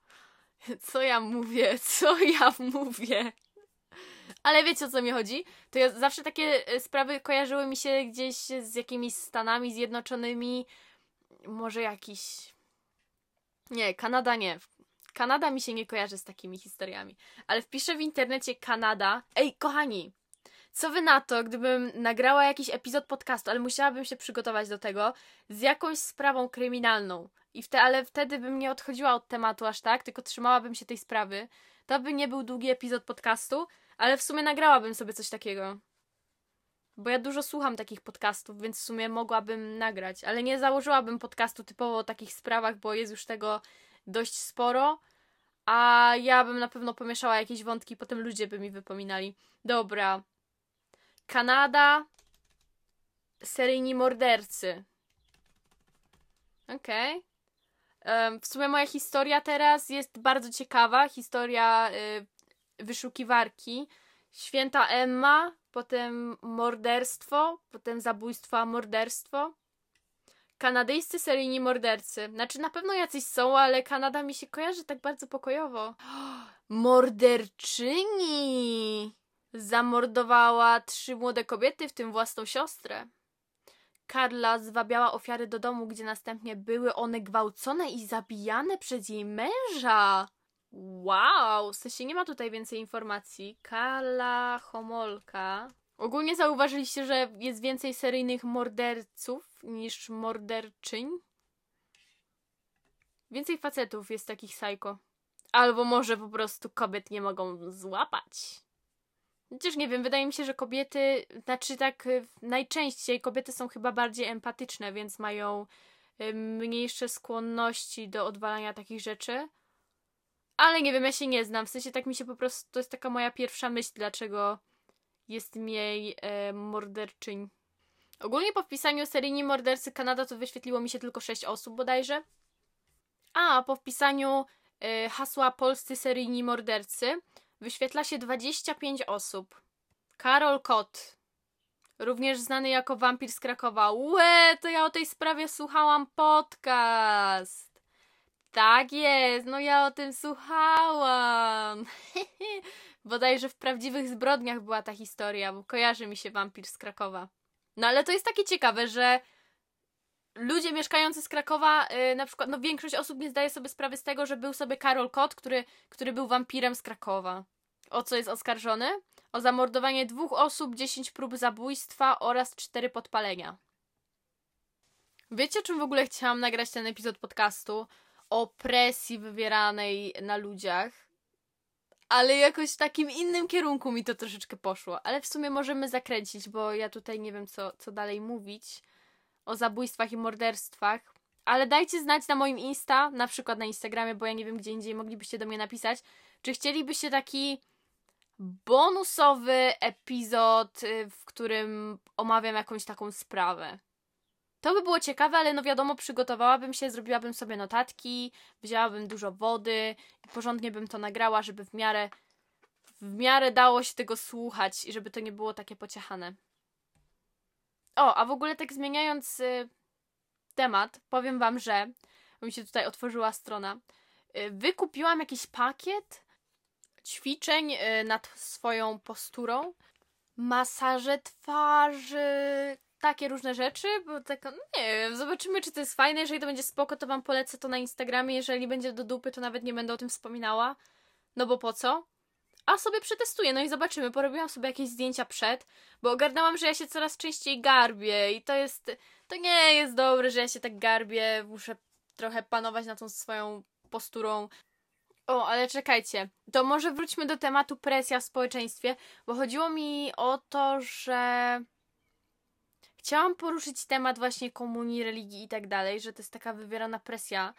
*laughs* Co ja mówię? Co ja mówię? Ale wiecie o co mi chodzi? To ja zawsze takie e, sprawy kojarzyły mi się gdzieś z jakimiś Stanami Zjednoczonymi, może jakiś. Nie, Kanada nie. Kanada mi się nie kojarzy z takimi historiami. Ale wpiszę w internecie Kanada. Ej, kochani, co wy na to, gdybym nagrała jakiś epizod podcastu, ale musiałabym się przygotować do tego, z jakąś sprawą kryminalną. I wte, ale wtedy bym nie odchodziła od tematu aż tak, tylko trzymałabym się tej sprawy. To by nie był długi epizod podcastu, ale w sumie nagrałabym sobie coś takiego. Bo ja dużo słucham takich podcastów, więc w sumie mogłabym nagrać, ale nie założyłabym podcastu typowo o takich sprawach, bo jest już tego dość sporo. A ja bym na pewno pomieszała jakieś wątki, potem ludzie by mi wypominali. Dobra. Kanada. Seryjni mordercy. Okej. Okay. w sumie moja historia teraz jest bardzo ciekawa. Historia y, wyszukiwarki. Święta Emma, potem morderstwo, potem zabójstwo, a morderstwo. Kanadyjscy seryjni mordercy. Znaczy, na pewno jacyś są, ale Kanada mi się kojarzy tak bardzo pokojowo. *gasps* Morderczyni! Zamordowała trzy młode kobiety, w tym własną siostrę. Karla zwabiała ofiary do domu, gdzie następnie były one gwałcone i zabijane przez jej męża. Wow, w sensie nie ma tutaj więcej informacji. Kala Homolka. Ogólnie zauważyliście, że jest więcej seryjnych morderców niż morderczyń? Więcej facetów jest takich psycho. Albo może po prostu kobiet nie mogą złapać. Chociaż nie wiem, wydaje mi się, że kobiety, znaczy tak y, najczęściej kobiety są chyba bardziej empatyczne, więc mają y, mniejsze skłonności do odwalania takich rzeczy. Ale nie wiem, ja się nie znam. W sensie tak mi się po prostu. To jest taka moja pierwsza myśl, dlaczego jest mniej e, morderczyń. Ogólnie po wpisaniu seryjni mordercy Kanada to wyświetliło mi się tylko 6 osób bodajże. A po wpisaniu e, hasła polscy seryjni mordercy wyświetla się 25 osób. Karol Kot, również znany jako wampir z Krakowa. Łe, to ja o tej sprawie słuchałam podcast. Tak jest, no ja o tym słuchałam. *laughs* Bodajże w prawdziwych zbrodniach była ta historia, bo kojarzy mi się wampir z Krakowa. No ale to jest takie ciekawe, że ludzie mieszkający z Krakowa, yy, na przykład, no większość osób nie zdaje sobie sprawy z tego, że był sobie Karol Kot, który, który był wampirem z Krakowa. O co jest oskarżony? O zamordowanie dwóch osób, 10 prób zabójstwa oraz 4 podpalenia. Wiecie, czym w ogóle chciałam nagrać ten epizod podcastu? O presji wywieranej na ludziach. Ale jakoś w takim innym kierunku mi to troszeczkę poszło. Ale w sumie możemy zakręcić, bo ja tutaj nie wiem, co, co dalej mówić o zabójstwach i morderstwach. Ale dajcie znać na moim Insta, na przykład na Instagramie, bo ja nie wiem, gdzie indziej moglibyście do mnie napisać, czy chcielibyście taki bonusowy epizod, y, w którym omawiam jakąś taką sprawę. To by było ciekawe, ale no wiadomo, przygotowałabym się, zrobiłabym sobie notatki, wzięłabym dużo wody i porządnie bym to nagrała, żeby w miarę w miarę dało się tego słuchać i żeby to nie było takie pociechane. O, a w ogóle tak zmieniając y, temat, powiem wam, że mi się tutaj otworzyła strona. Y, wykupiłam jakiś pakiet ćwiczeń y, nad swoją posturą. Masaże twarzy, takie różne rzeczy, bo tak, no nie wiem, zobaczymy, czy to jest fajne. Jeżeli to będzie spoko, to wam polecę to na Instagramie. Jeżeli będzie do dupy, to nawet nie będę o tym wspominała. No bo po co? a sobie przetestuję, no i zobaczymy. Porobiłam sobie jakieś zdjęcia przed, bo ogarnęłam, że ja się coraz częściej garbię i to jest, to nie jest dobre, że ja się tak garbię, muszę trochę panować nad tą swoją posturą. O, ale czekajcie, to może wróćmy do tematu presja w społeczeństwie, bo chodziło mi o to, że chciałam poruszyć temat właśnie komunii, religii i tak dalej, że to jest taka wywierana presja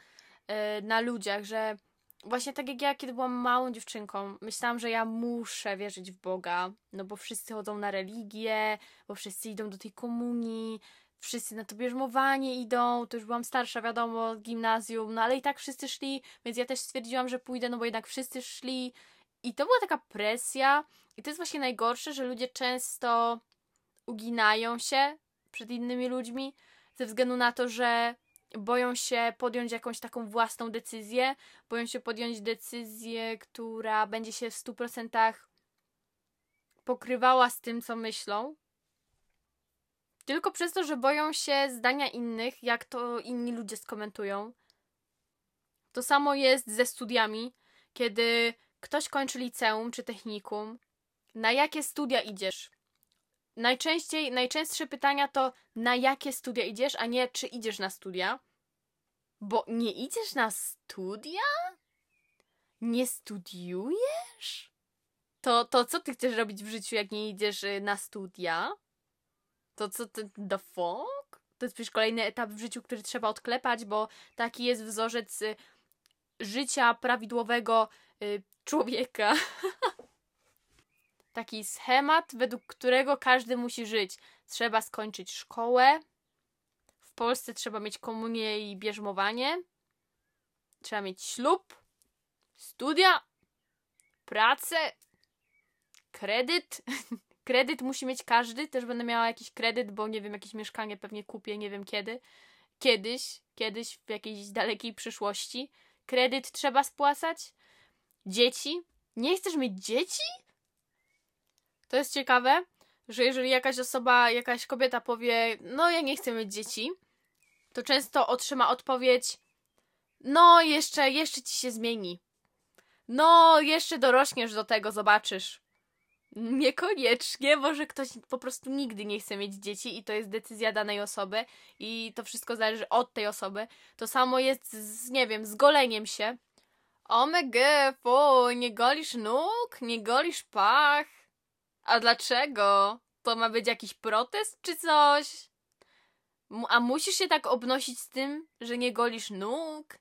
yy, na ludziach, że właśnie tak jak ja, kiedy byłam małą dziewczynką, myślałam, że ja muszę wierzyć w Boga, no bo wszyscy chodzą na religię, bo wszyscy idą do tej komunii, wszyscy na to bierzmowanie idą, to już byłam starsza, wiadomo, gimnazjum, no ale i tak wszyscy szli, więc ja też stwierdziłam, że pójdę, no bo jednak wszyscy szli. I to była taka presja i to jest właśnie najgorsze, że ludzie często uginają się przed innymi ludźmi ze względu na to, że boją się podjąć jakąś taką własną decyzję, boją się podjąć decyzję, która będzie się w 100% pokrywała z tym, co myślą. Tylko przez to, że boją się zdania innych, jak to inni ludzie skomentują. To samo jest ze studiami, kiedy ktoś kończy liceum czy technikum. Na jakie studia idziesz? Najczęściej, najczęstsze pytania to na jakie studia idziesz, a nie czy idziesz na studia. Bo nie idziesz na studia? Nie studiujesz? To, to co ty chcesz robić w życiu, jak nie idziesz y, na studia? To co ty, the fuck? To jest przecież kolejny etap w życiu, który trzeba odklepać, bo taki jest wzorzec y, życia prawidłowego y, człowieka. *laughs* taki schemat, według którego każdy musi żyć. Trzeba skończyć szkołę. W Polsce trzeba mieć komunię i bierzmowanie. Trzeba mieć ślub, studia, pracę, kredyt. *laughs* kredyt musi mieć każdy. Też będę miała jakiś kredyt, bo nie wiem, jakieś mieszkanie pewnie kupię, nie wiem kiedy. Kiedyś, kiedyś w jakiejś dalekiej przyszłości. Kredyt trzeba spłacać. Dzieci. Nie chcesz mieć dzieci? To jest ciekawe, że jeżeli jakaś osoba, jakaś kobieta powie, no ja nie chcę mieć dzieci, to często otrzyma odpowiedź, no jeszcze, jeszcze ci się zmieni. No, jeszcze dorośniesz do tego, zobaczysz. Niekoniecznie, może ktoś po prostu nigdy nie chce mieć dzieci i to jest decyzja danej osoby i to wszystko zależy od tej osoby. To samo jest z, nie wiem, z goleniem się. Omega, fuj, nie golisz nóg, nie golisz pach. A dlaczego? To ma być jakiś protest czy coś? A musisz się tak obnosić z tym, że nie golisz nóg?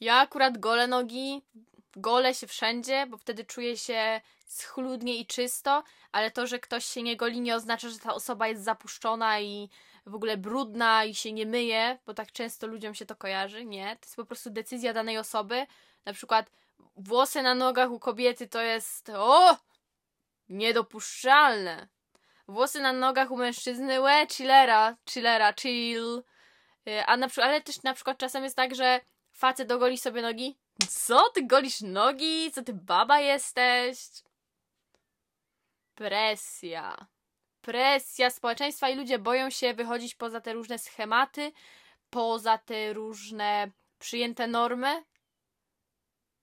Ja akurat golę nogi, golę się wszędzie, bo wtedy czuję się schludnie i czysto, ale to, że ktoś się nie goli, nie oznacza, że ta osoba jest zapuszczona i w ogóle brudna i się nie myje, bo tak często ludziom się to kojarzy. Nie, to jest po prostu decyzja danej osoby. Na przykład włosy na nogach u kobiety to jest o! Niedopuszczalne. Włosy na nogach u mężczyzny, łe, chillera, chillera, chill. Y, a na przykład, ale też na przykład czasem jest tak, że facet dogoli sobie nogi. Co? Ty golisz nogi? Co ty baba jesteś? Presja. Presja społeczeństwa i ludzie boją się wychodzić poza te różne schematy, poza te różne przyjęte normy.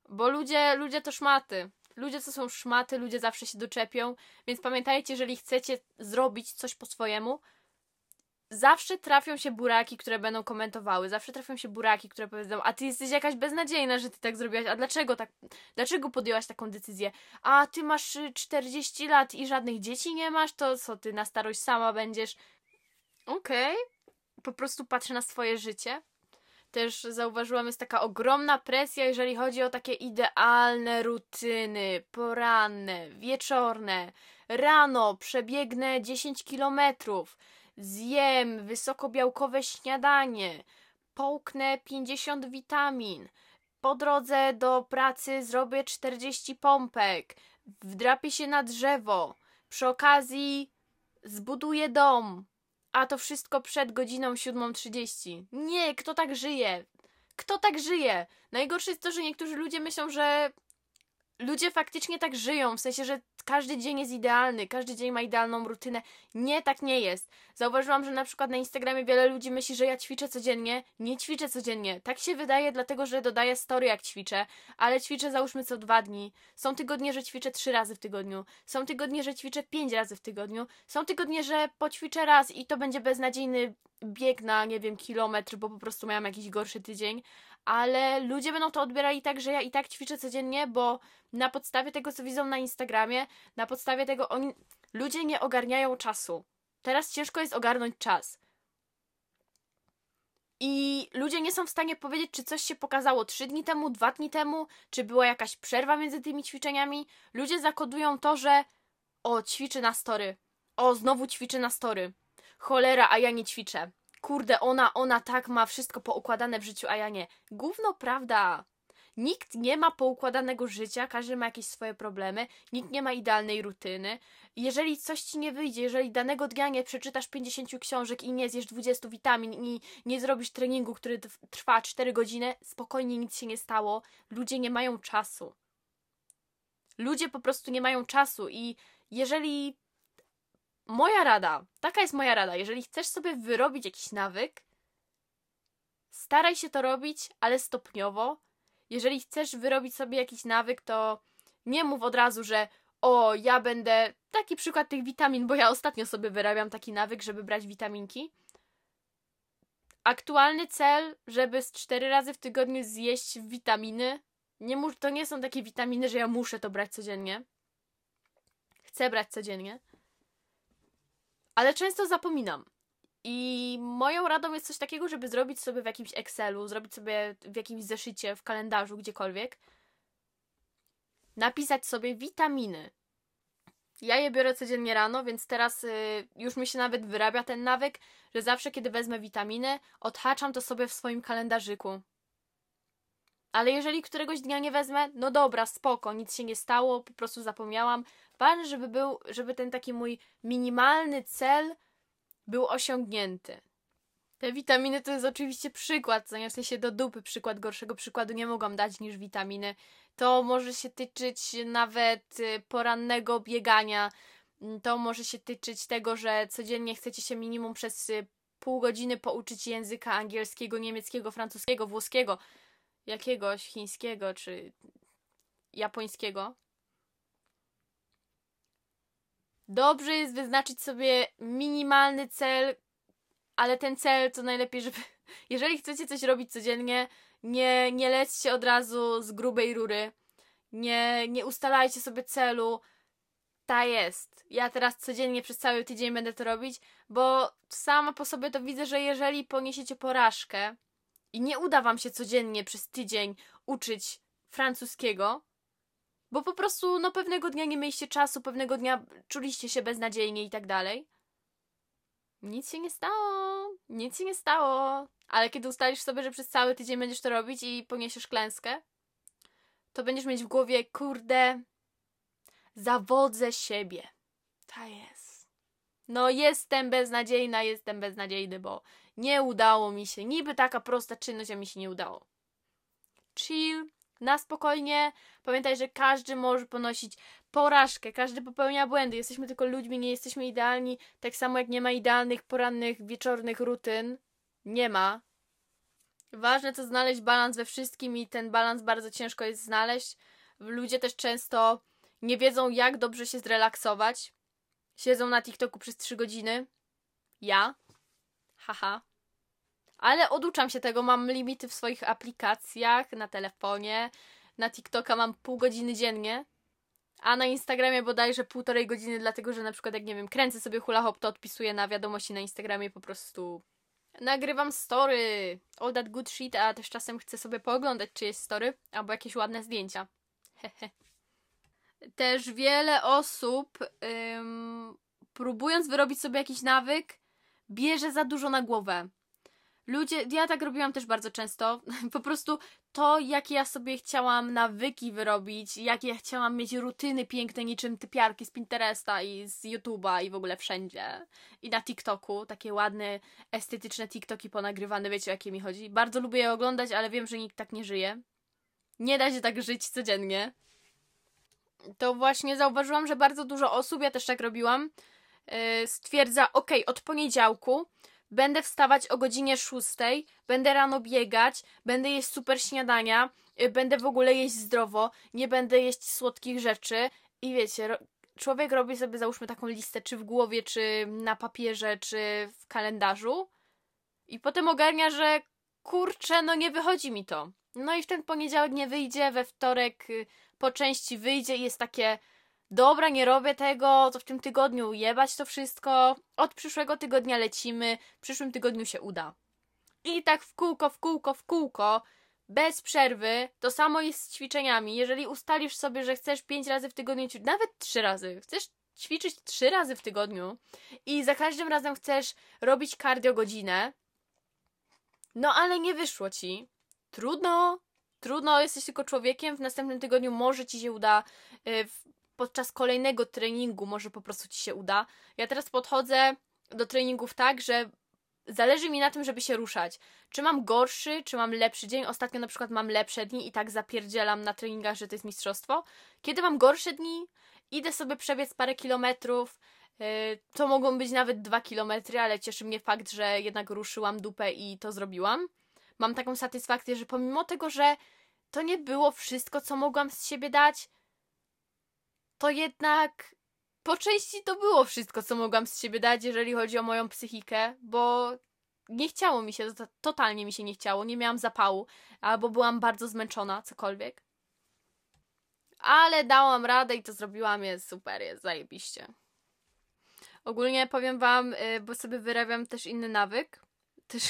Bo ludzie, ludzie to szmaty ludzie to są szmaty, ludzie zawsze się doczepią, więc pamiętajcie, jeżeli chcecie zrobić coś po swojemu, zawsze trafią się buraki, które będą komentowały, zawsze trafią się buraki, które powiedzą, a ty jesteś jakaś beznadziejna, że ty tak zrobiłaś, a dlaczego tak, dlaczego podjęłaś taką decyzję? A ty masz 40 lat i żadnych dzieci nie masz, to co, ty na starość sama będziesz? Okej, okay. po prostu patrzę na swoje życie też zauważyłam, jest taka ogromna presja, jeżeli chodzi o takie idealne rutyny, poranne, wieczorne. Rano przebiegnę 10 kilometrów, zjem wysokobiałkowe śniadanie, połknę 50 witamin, po drodze do pracy zrobię 40 pompek, wdrapię się na drzewo, przy okazji zbuduję dom, a to wszystko przed godziną 7.30. Nie, kto tak żyje? Kto tak żyje? Najgorsze jest to, że niektórzy ludzie myślą, że ludzie faktycznie tak żyją, w sensie, że każdy dzień jest idealny, każdy dzień ma idealną rutynę. Nie, tak nie jest. Zauważyłam, że na przykład na Instagramie wiele ludzi myśli, że ja ćwiczę codziennie. Nie ćwiczę codziennie. Tak się wydaje, dlatego że dodaję story jak ćwiczę, ale ćwiczę załóżmy co dwa dni. Są tygodnie, że ćwiczę trzy razy w tygodniu. Są tygodnie, że ćwiczę pięć razy w tygodniu. Są tygodnie, że poćwiczę raz i to będzie beznadziejny bieg na, nie wiem, kilometr, bo po prostu miałam jakiś gorszy tydzień, ale ludzie będą to odbierali tak, że ja i tak ćwiczę codziennie, bo na podstawie tego, co widzą na Instagramie, na podstawie tego oni. Ludzie nie ogarniają czasu. Teraz ciężko jest ogarnąć czas. I ludzie nie są w stanie powiedzieć, czy coś się pokazało trzy dni temu, dwa dni temu, czy była jakaś przerwa między tymi ćwiczeniami. Ludzie zakodują to, że o, ćwiczy na story. O, znowu ćwiczy na story. Cholera, a ja nie ćwiczę. Kurde, ona, ona tak ma wszystko poukładane w życiu, a ja nie. Gówno prawda. Nikt nie ma poukładanego życia, każdy ma jakieś swoje problemy, nikt nie ma idealnej rutyny. Jeżeli coś ci nie wyjdzie, jeżeli danego dnia nie przeczytasz 50 książek i nie zjesz 20 witamin i nie zrobisz treningu, który trwa 4 godziny, spokojnie nic się nie stało. Ludzie nie mają czasu. Ludzie po prostu nie mają czasu i jeżeli moja rada, taka jest moja rada, jeżeli chcesz sobie wyrobić jakiś nawyk, staraj się to robić, ale stopniowo. Jeżeli chcesz wyrobić sobie jakiś nawyk, to nie mów od razu, że o, ja będę. Taki przykład tych witamin, bo ja ostatnio sobie wyrabiam taki nawyk, żeby brać witaminki. Aktualny cel, żeby z cztery razy w tygodniu zjeść witaminy. Nie to nie są takie witaminy, że ja muszę to brać codziennie. Chcę brać codziennie ale często zapominam. I moją radą jest coś takiego, żeby zrobić sobie w jakimś Excelu, zrobić sobie w jakimś zeszycie, w kalendarzu, gdziekolwiek, napisać sobie witaminy. Ja je biorę codziennie rano, więc teraz y, już mi się nawet wyrabia ten nawyk, że zawsze kiedy wezmę witaminy, odhaczam to sobie w swoim kalendarzyku. Ale jeżeli któregoś dnia nie wezmę, no dobra, spoko, nic się nie stało, po prostu zapomniałam. Ważne, żeby był, żeby ten taki mój minimalny cel był osiągnięty. Te witaminy to jest oczywiście przykład, zaniosę się do dupy przykład, gorszego przykładu nie mogłam dać niż witaminy. To może się tyczyć nawet y, porannego biegania, mm, to może się tyczyć tego, że codziennie chcecie się minimum przez y, pół godziny pouczyć języka angielskiego, niemieckiego, francuskiego, włoskiego, jakiegoś chińskiego czy japońskiego. Dobrze jest wyznaczyć sobie minimalny cel, ale ten cel to najlepiej, żeby. *laughs* Jeżeli chcecie coś robić codziennie, nie, nie lećcie od razu z grubej rury. Nie, nie ustalajcie sobie celu. Ta jest. Ja teraz codziennie przez cały tydzień będę to robić, bo sama po sobie to widzę, że jeżeli poniesiecie porażkę i nie uda wam się codziennie przez tydzień uczyć francuskiego, bo po prostu, no pewnego dnia nie mieliście czasu, pewnego dnia czuliście się beznadziejnie i tak dalej. Nic się nie stało. Nic się nie stało. Ale kiedy ustalisz sobie, że przez cały tydzień będziesz to robić i poniesiesz klęskę, to będziesz mieć w głowie, kurde, zawodzę siebie. Ta jest. No jestem beznadziejna, jestem beznadziejny, bo nie udało mi się. Niby taka prosta czynność, a mi się nie udało. Chill, na spokojnie. Pamiętaj, że każdy może ponosić porażkę, każdy popełnia błędy. Jesteśmy tylko ludźmi, nie jesteśmy idealni. Tak samo jak nie ma idealnych porannych, wieczornych rutyn. Nie ma. Ważne to znaleźć balans we wszystkim i ten balans bardzo ciężko jest znaleźć. Ludzie też często nie wiedzą, jak dobrze się zrelaksować. Siedzą na TikToku przez 3 godziny. Ja. Haha ale oduczam się tego, mam limity w swoich aplikacjach, na telefonie, na TikToka mam pół godziny dziennie, a na Instagramie bodajże półtorej godziny, dlatego że na przykład jak nie wiem, kręcę sobie hula hop, to odpisuję na wiadomości na Instagramie po prostu nagrywam story, all that good shit, a też czasem chcę sobie pooglądać czyjeś story albo jakieś ładne zdjęcia. Hehe. Też wiele osób ym, próbując wyrobić sobie jakiś nawyk, bierze za dużo na głowę. Ludzie, ja tak robiłam też bardzo często. *laughs* Po prostu to, jakie ja sobie chciałam nawyki wyrobić, jakie ja chciałam mieć rutyny piękne, niczym typiarki z Pinteresta i z YouTube'a i w ogóle wszędzie. I na TikToku, takie ładne, estetyczne TikToki ponagrywane, wiecie o jakie mi chodzi. Bardzo lubię je oglądać, ale wiem, że nikt tak nie żyje. Nie da się tak żyć codziennie. to właśnie zauważyłam, że bardzo dużo osób, ja też tak robiłam, yy, stwierdza, ok, od poniedziałku będę wstawać o godzinie 6, będę rano biegać, będę jeść super śniadania, yy, będę w ogóle jeść zdrowo, nie będę jeść słodkich rzeczy i wiecie, ro człowiek robi sobie załóżmy taką listę, czy w głowie, czy na papierze, czy w kalendarzu i potem ogarnia, że kurczę, no nie wychodzi mi to. No i w ten poniedziałek nie wyjdzie, we wtorek y, po części wyjdzie i jest takie dobra, nie robię tego, to w tym tygodniu jebać to wszystko, od przyszłego tygodnia lecimy, w przyszłym tygodniu się uda. I tak w kółko, w kółko, w kółko, bez przerwy, to samo jest z ćwiczeniami. Jeżeli ustalisz sobie, że chcesz pięć razy w tygodniu, nawet trzy razy, chcesz ćwiczyć trzy razy w tygodniu i za każdym razem chcesz robić cardio godzinę, no ale nie wyszło ci. Trudno, trudno, jesteś tylko człowiekiem, w następnym tygodniu może ci się uda, y, podczas kolejnego treningu może po prostu ci się uda. Ja teraz podchodzę do treningów tak, że zależy mi na tym, żeby się ruszać. Czy mam gorszy, czy mam lepszy dzień. Ostatnio na przykład mam lepsze dni i tak zapierdzielam na treningach, że to jest mistrzostwo. Kiedy mam gorsze dni, idę sobie przebiec parę kilometrów. Y, to mogą być nawet dwa kilometry, ale cieszy mnie fakt, że jednak ruszyłam dupę i to zrobiłam. Mam taką satysfakcję, że pomimo tego, że to nie było wszystko, co mogłam z siebie dać, to jednak po części to było wszystko, co mogłam z siebie dać, jeżeli chodzi o moją psychikę, bo nie chciało mi się, totalnie mi się nie chciało, nie miałam zapału, albo byłam bardzo zmęczona, cokolwiek. Ale dałam radę i to zrobiłam, jest super, jest zajebiście. Ogólnie powiem wam, y, bo sobie wyrabiam też inny nawyk, też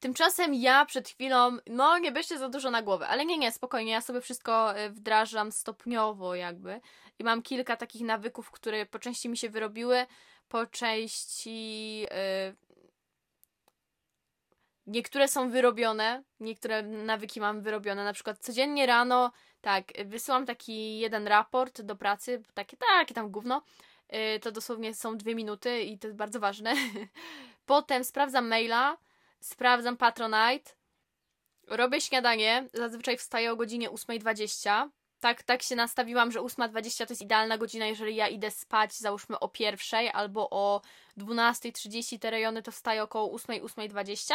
Tymczasem ja przed chwilą, no nie bierzcie za dużo na głowę, ale nie, nie, spokojnie, ja sobie wszystko y, wdrażam stopniowo jakby i mam kilka takich nawyków, które po części mi się wyrobiły, po części yy, niektóre są wyrobione, niektóre nawyki mam wyrobione, na przykład codziennie rano, tak, wysyłam taki jeden raport do pracy, takie, takie tam gówno, yy, to dosłownie są dwie minuty i to jest bardzo ważne. *laughs* Potem sprawdzam maila, sprawdzam Patronite, robię śniadanie, zazwyczaj wstaję o godzinie 8.20. Tak, tak się nastawiłam, że 8.20 to jest idealna godzina, jeżeli ja idę spać, załóżmy o pierwszej albo o 12.30 te rejony, to wstaję około 8.00, 8.20.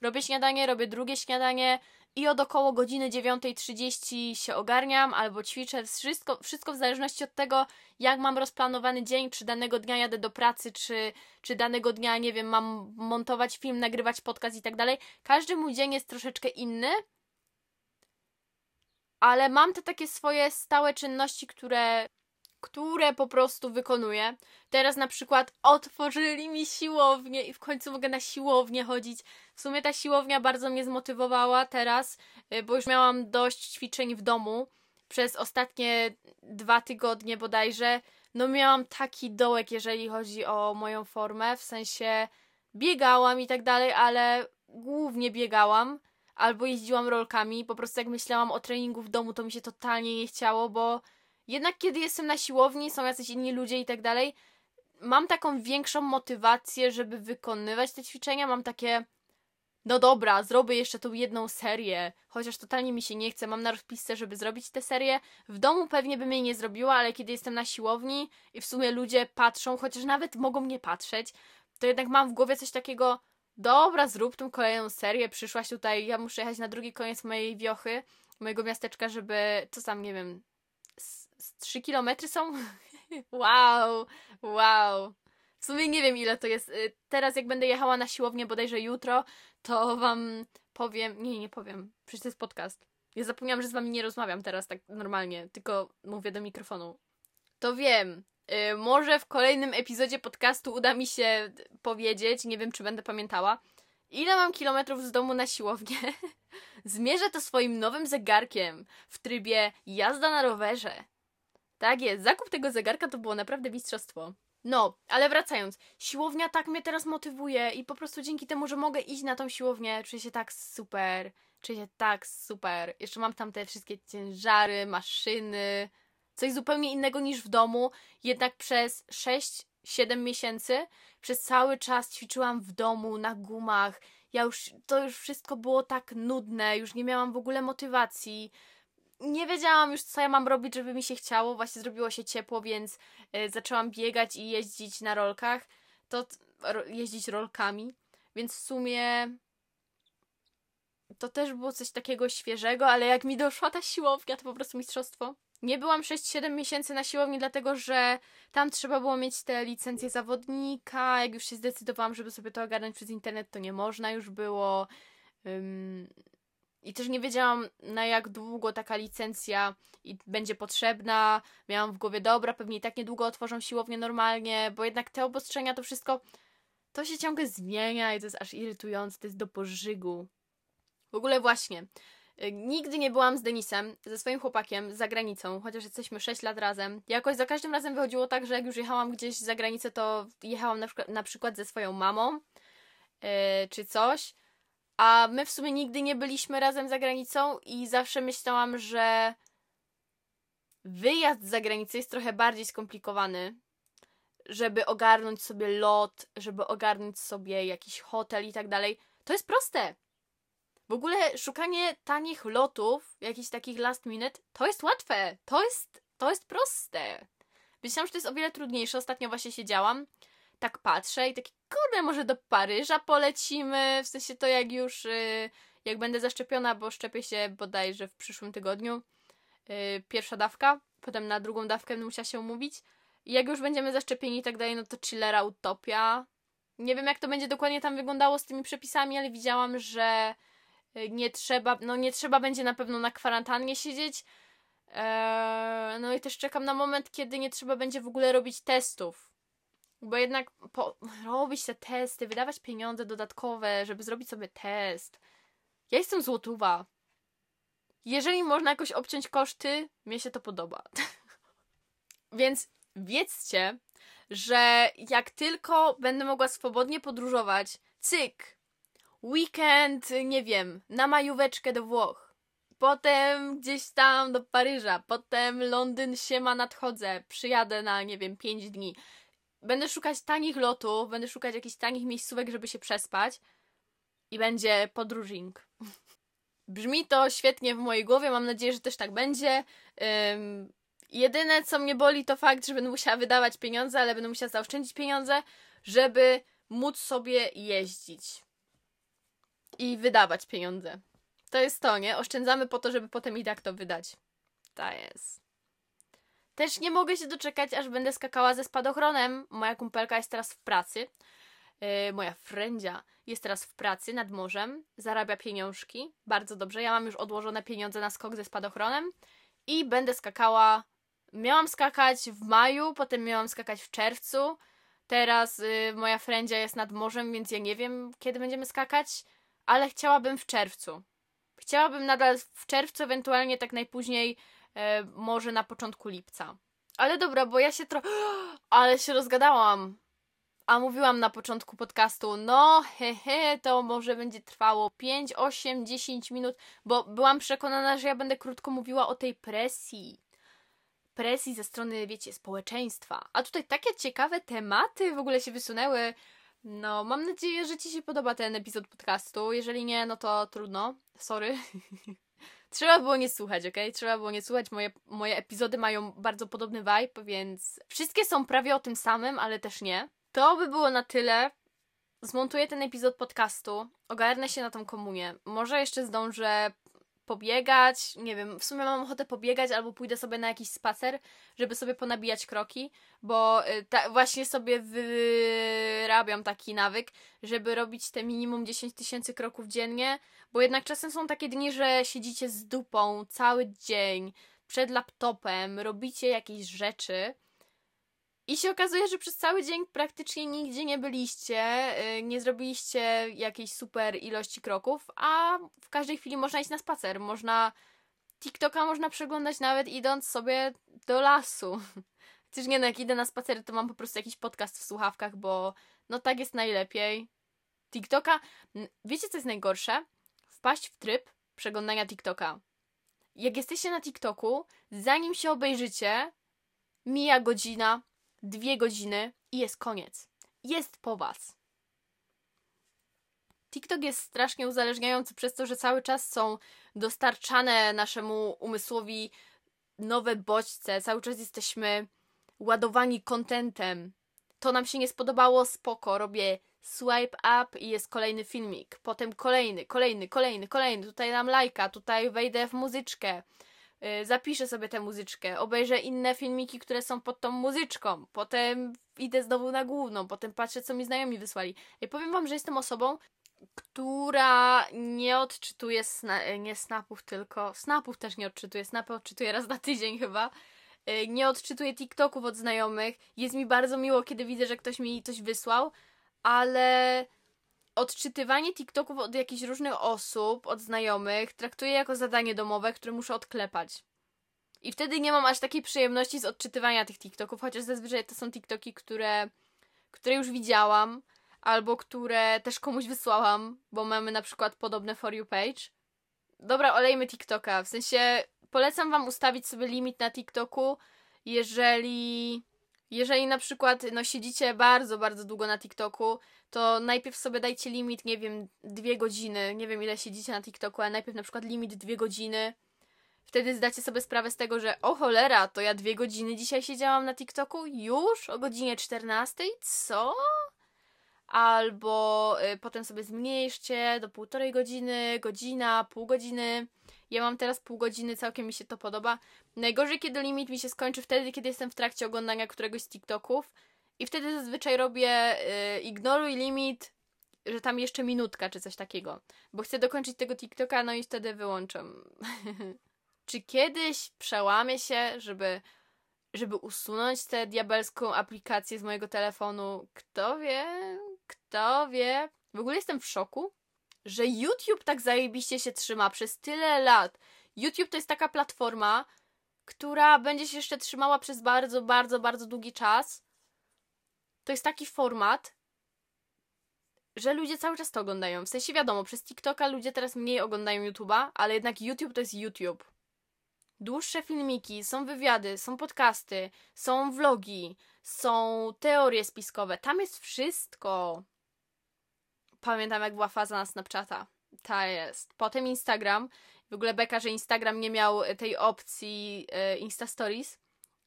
Robię śniadanie, robię drugie śniadanie, i od około godziny 9.30 się ogarniam albo ćwiczę. Wszystko, wszystko w zależności od tego, jak mam rozplanowany dzień, czy danego dnia jadę do pracy, czy, czy danego dnia, nie wiem, mam montować film, nagrywać podcast i tak dalej. Każdy mój dzień jest troszeczkę inny, ale mam te takie swoje stałe czynności, które które po prostu wykonuję. Teraz na przykład otworzyli mi siłownię i w końcu mogę na siłownię chodzić. W sumie ta siłownia bardzo mnie zmotywowała teraz, y, bo już miałam dość ćwiczeń w domu przez ostatnie dwa tygodnie bodajże. No miałam taki dołek, jeżeli chodzi o moją formę, w sensie biegałam i tak dalej, ale głównie biegałam albo jeździłam rolkami. Po prostu jak myślałam o treningu w domu, to mi się totalnie nie chciało, bo jednak kiedy jestem na siłowni, są jacyś inni ludzie i tak dalej, mam taką większą motywację, żeby wykonywać te ćwiczenia. Mam takie, no dobra, zrobię jeszcze tą jedną serię, chociaż totalnie mi się nie chce. Mam na rozpisce, żeby zrobić tę serię. W domu pewnie bym jej nie zrobiła, ale kiedy jestem na siłowni i w sumie ludzie patrzą, chociaż nawet mogą nie patrzeć, to jednak mam w głowie coś takiego, dobra, zrób tą kolejną serię, przyszłaś tutaj, ja muszę jechać na drugi koniec mojej wiochy, mojego miasteczka, żeby, co tam, nie wiem, 3 kilometry są? *laughs* wow, wow. W sumie nie wiem ile to jest. Y, teraz jak będę jechała na siłownię bodajże jutro, to wam powiem... Nie, nie powiem. Przecież to jest podcast. Ja zapomniałam, że z wami nie rozmawiam teraz tak normalnie, tylko mówię do mikrofonu. To wiem. Yy, może w kolejnym epizodzie podcastu uda mi się powiedzieć, nie wiem czy będę pamiętała, ile mam kilometrów z domu na siłownię. *laughs* Zmierzę to swoim nowym zegarkiem w trybie jazda na rowerze. Tak jest, zakup tego zegarka to było naprawdę mistrzostwo. No, ale wracając, siłownia tak mnie teraz motywuje i po prostu dzięki temu, że mogę iść na tą siłownię, czuję się tak super, czuję się tak super. Jeszcze mam tam te wszystkie ciężary, maszyny, coś zupełnie innego niż w domu, jednak przez 6-7 miesięcy przez cały czas ćwiczyłam w domu, na gumach. Ja już, to już wszystko było tak nudne, już nie miałam w ogóle motywacji nie wiedziałam już, co ja mam robić, żeby mi się chciało. Właśnie zrobiło się ciepło, więc y, zaczęłam biegać i jeździć na rolkach. To jeździć rolkami. Więc w sumie to też było coś takiego świeżego, ale jak mi doszła ta siłownia, to po prostu mistrzostwo. Nie byłam 6-7 miesięcy na siłowni, dlatego że tam trzeba było mieć te licencje zawodnika. Jak już się zdecydowałam, żeby sobie to ogarnąć przez internet, to nie można już było. Um, I też nie wiedziałam, na jak długo taka licencja będzie potrzebna. Miałam w głowie, dobra, pewnie i tak niedługo otworzą siłownię normalnie, bo jednak te obostrzenia, to wszystko, to się ciągle zmienia i to jest aż irytujące, to jest do pożygu. W ogóle właśnie, y, nigdy nie byłam z Denisem, ze swoim chłopakiem, za granicą, chociaż jesteśmy 6 lat razem. Jakoś za każdym razem wychodziło tak, że jak już jechałam gdzieś za granicę, to jechałam na przykład, na przykład ze swoją mamą yy, czy coś. A my w sumie nigdy nie byliśmy razem za granicą i zawsze myślałam, że wyjazd za granicę jest trochę bardziej skomplikowany, żeby ogarnąć sobie lot, żeby ogarnąć sobie jakiś hotel i tak dalej. To jest proste. W ogóle szukanie tanich lotów, jakichś takich last minute, to jest łatwe. To jest, to jest proste. Myślałam, że to jest o wiele trudniejsze. Ostatnio właśnie siedziałam, tak patrzę i taki, kurde, może do Paryża polecimy. W sensie to jak już, yy, jak będę zaszczepiona, bo szczepię się bodajże w przyszłym tygodniu. Yy, pierwsza dawka, potem na drugą dawkę będę musiała się umówić. I jak już będziemy zaszczepieni i tak dalej, no to chillera utopia. Nie wiem, jak to będzie dokładnie tam wyglądało z tymi przepisami, ale widziałam, że Y, nie trzeba, no nie trzeba będzie na pewno na kwarantannie siedzieć. Eee, no i też czekam na moment, kiedy nie trzeba będzie w ogóle robić testów. Bo jednak po, robić te testy, wydawać pieniądze dodatkowe, żeby zrobić sobie test. Ja jestem złotówa. Jeżeli można jakoś obciąć koszty, mnie się to podoba. *laughs* Więc wiedzcie, że jak tylko będę mogła swobodnie podróżować, cyk, weekend, nie wiem, na majóweczkę do Włoch. Potem gdzieś tam do Paryża, potem Londyn się ma nadchodzę, przyjadę na, nie wiem, 5 dni. Będę szukać tanich lotów, będę szukać jakichś tanich miejscówek, żeby się przespać i będzie podróżing. *laughs* Brzmi to świetnie w mojej głowie, mam nadzieję, że też tak będzie. Um, jedyne, co mnie boli, to fakt, że będę musiała wydawać pieniądze, ale będę musiała zaoszczędzić pieniądze, żeby móc sobie jeździć i wydawać pieniądze. To jest to, nie? Oszczędzamy po to, żeby potem i tak to wydać. To jest. Też nie mogę się doczekać, aż będę skakała ze spadochronem. Moja kumpelka jest teraz w pracy. Yy, moja frędzia jest teraz w pracy nad morzem. Zarabia pieniążki. Bardzo dobrze. Ja mam już odłożone pieniądze na skok ze spadochronem. I będę skakała. Miałam skakać w maju, potem miałam skakać w czerwcu. Teraz yy, moja frędzia jest nad morzem, więc ja nie wiem, kiedy będziemy skakać ale chciałabym w czerwcu. Chciałabym nadal w czerwcu, ewentualnie tak najpóźniej, może na początku lipca. Ale dobra, bo ja się trochę. *gasps* Ale się rozgadałam. A mówiłam na początku podcastu, no hehe, to może będzie trwało 5, 8, 10 minut, bo byłam przekonana, że ja będę krótko mówiła o tej presji. Presji ze strony, wiecie, społeczeństwa. A tutaj takie ciekawe tematy w ogóle się wysunęły. No, mam nadzieję, że Ci się podoba ten epizod podcastu. Jeżeli nie, no to trudno. Sorry. *laughs* Trzeba było nie słuchać, ok? Trzeba było nie słuchać. Moje, moje epizody mają bardzo podobny vibe, więc wszystkie są prawie o tym samym, ale też nie. To by było na tyle. Zmontuję ten epizod podcastu, ogarnę się na tą komunię. Może jeszcze zdążę pobiegać, nie wiem, w sumie mam ochotę pobiegać albo pójdę sobie na jakiś spacer, żeby sobie ponabijać kroki, bo y, ta, właśnie sobie wyrabiam taki nawyk, żeby robić te minimum 10 tysięcy kroków dziennie, bo jednak czasem są takie dni, że siedzicie z dupą cały dzień przed laptopem, robicie jakieś rzeczy i się okazuje, że przez cały dzień praktycznie nigdzie nie byliście, y, nie zrobiliście jakiejś super ilości kroków, a w każdej chwili można iść na spacer. Można TikToka można przeglądać nawet idąc sobie do lasu. *laughs* Chociaż nie no, jak idę na spacery, to mam po prostu jakiś podcast w słuchawkach, bo no tak jest najlepiej. TikToka, wiecie co jest najgorsze? Wpaść w tryb przeglądania TikToka. Jak jesteście na TikToku, zanim się obejrzycie, mija godzina, dwie godziny i jest koniec. Jest po was. TikTok jest strasznie uzależniający przez to, że cały czas są dostarczane naszemu umysłowi nowe bodźce, cały czas jesteśmy ładowani kontentem. To nam się nie spodobało, spoko, robię swipe up i jest kolejny filmik, potem kolejny, kolejny, kolejny, kolejny, tutaj dam lajka, tutaj wejdę w muzyczkę, zapiszę sobie tę muzyczkę, obejrzę inne filmiki, które są pod tą muzyczką, potem idę znowu na główną, potem patrzę, co mi znajomi wysłali. I powiem wam, że jestem osobą, która nie odczytuje sna- nie snapów tylko, snapów też nie odczytuje, snapy odczytuje raz na tydzień chyba, yy, nie odczytuję TikToków od znajomych, jest mi bardzo miło, kiedy widzę, że ktoś mi coś wysłał, ale odczytywanie TikToków od jakichś różnych osób, od znajomych, traktuję jako zadanie domowe, które muszę odklepać. I wtedy nie mam aż takiej przyjemności z odczytywania tych TikToków, chociaż zazwyczaj to są TikToki, które, które już widziałam, albo które też komuś wysłałam, bo mamy na przykład podobne For You page. Dobra, olejmy TikToka. W sensie polecam wam ustawić sobie limit na TikToku, jeżeli jeżeli na przykład no, siedzicie bardzo, bardzo długo na TikToku, to najpierw sobie dajcie limit, nie wiem, dwie godziny. Nie wiem, ile siedzicie na TikToku, ale najpierw na przykład limit dwie godziny. Wtedy zdacie sobie sprawę z tego, że o cholera, to ja dwie godziny dzisiaj siedziałam na TikToku? Już? O godzinie 14? Co? Albo y, potem sobie zmniejszcie do półtorej godziny, godzina, pół godziny. Ja mam teraz pół godziny, całkiem mi się to podoba. Najgorzej, kiedy limit mi się skończy wtedy, kiedy jestem w trakcie oglądania któregoś z TikToków. I wtedy zazwyczaj robię y, ignoruj limit, że tam jeszcze minutka czy coś takiego. Bo chcę dokończyć tego TikToka, no i wtedy wyłączam. *laughs* czy kiedyś przełamię się, żeby, żeby usunąć tę diabelską aplikację z mojego telefonu? Kto wie? Kto wie? W ogóle jestem w szoku, że YouTube tak zajebiście się trzyma przez tyle lat. YouTube to jest taka platforma, która będzie się jeszcze trzymała przez bardzo, bardzo, bardzo długi czas. To jest taki format, że ludzie cały czas to oglądają. W sensie wiadomo, przez TikToka ludzie teraz mniej oglądają YouTube'a, ale jednak YouTube to jest YouTube. Dłuższe filmiki, są wywiady, są podcasty, są vlogi, są teorie spiskowe. Tam jest wszystko. Pamiętam, jak była faza na Snapchata. Ta jest. Potem Instagram. W ogóle beka, że Instagram nie miał tej opcji e, Insta Stories.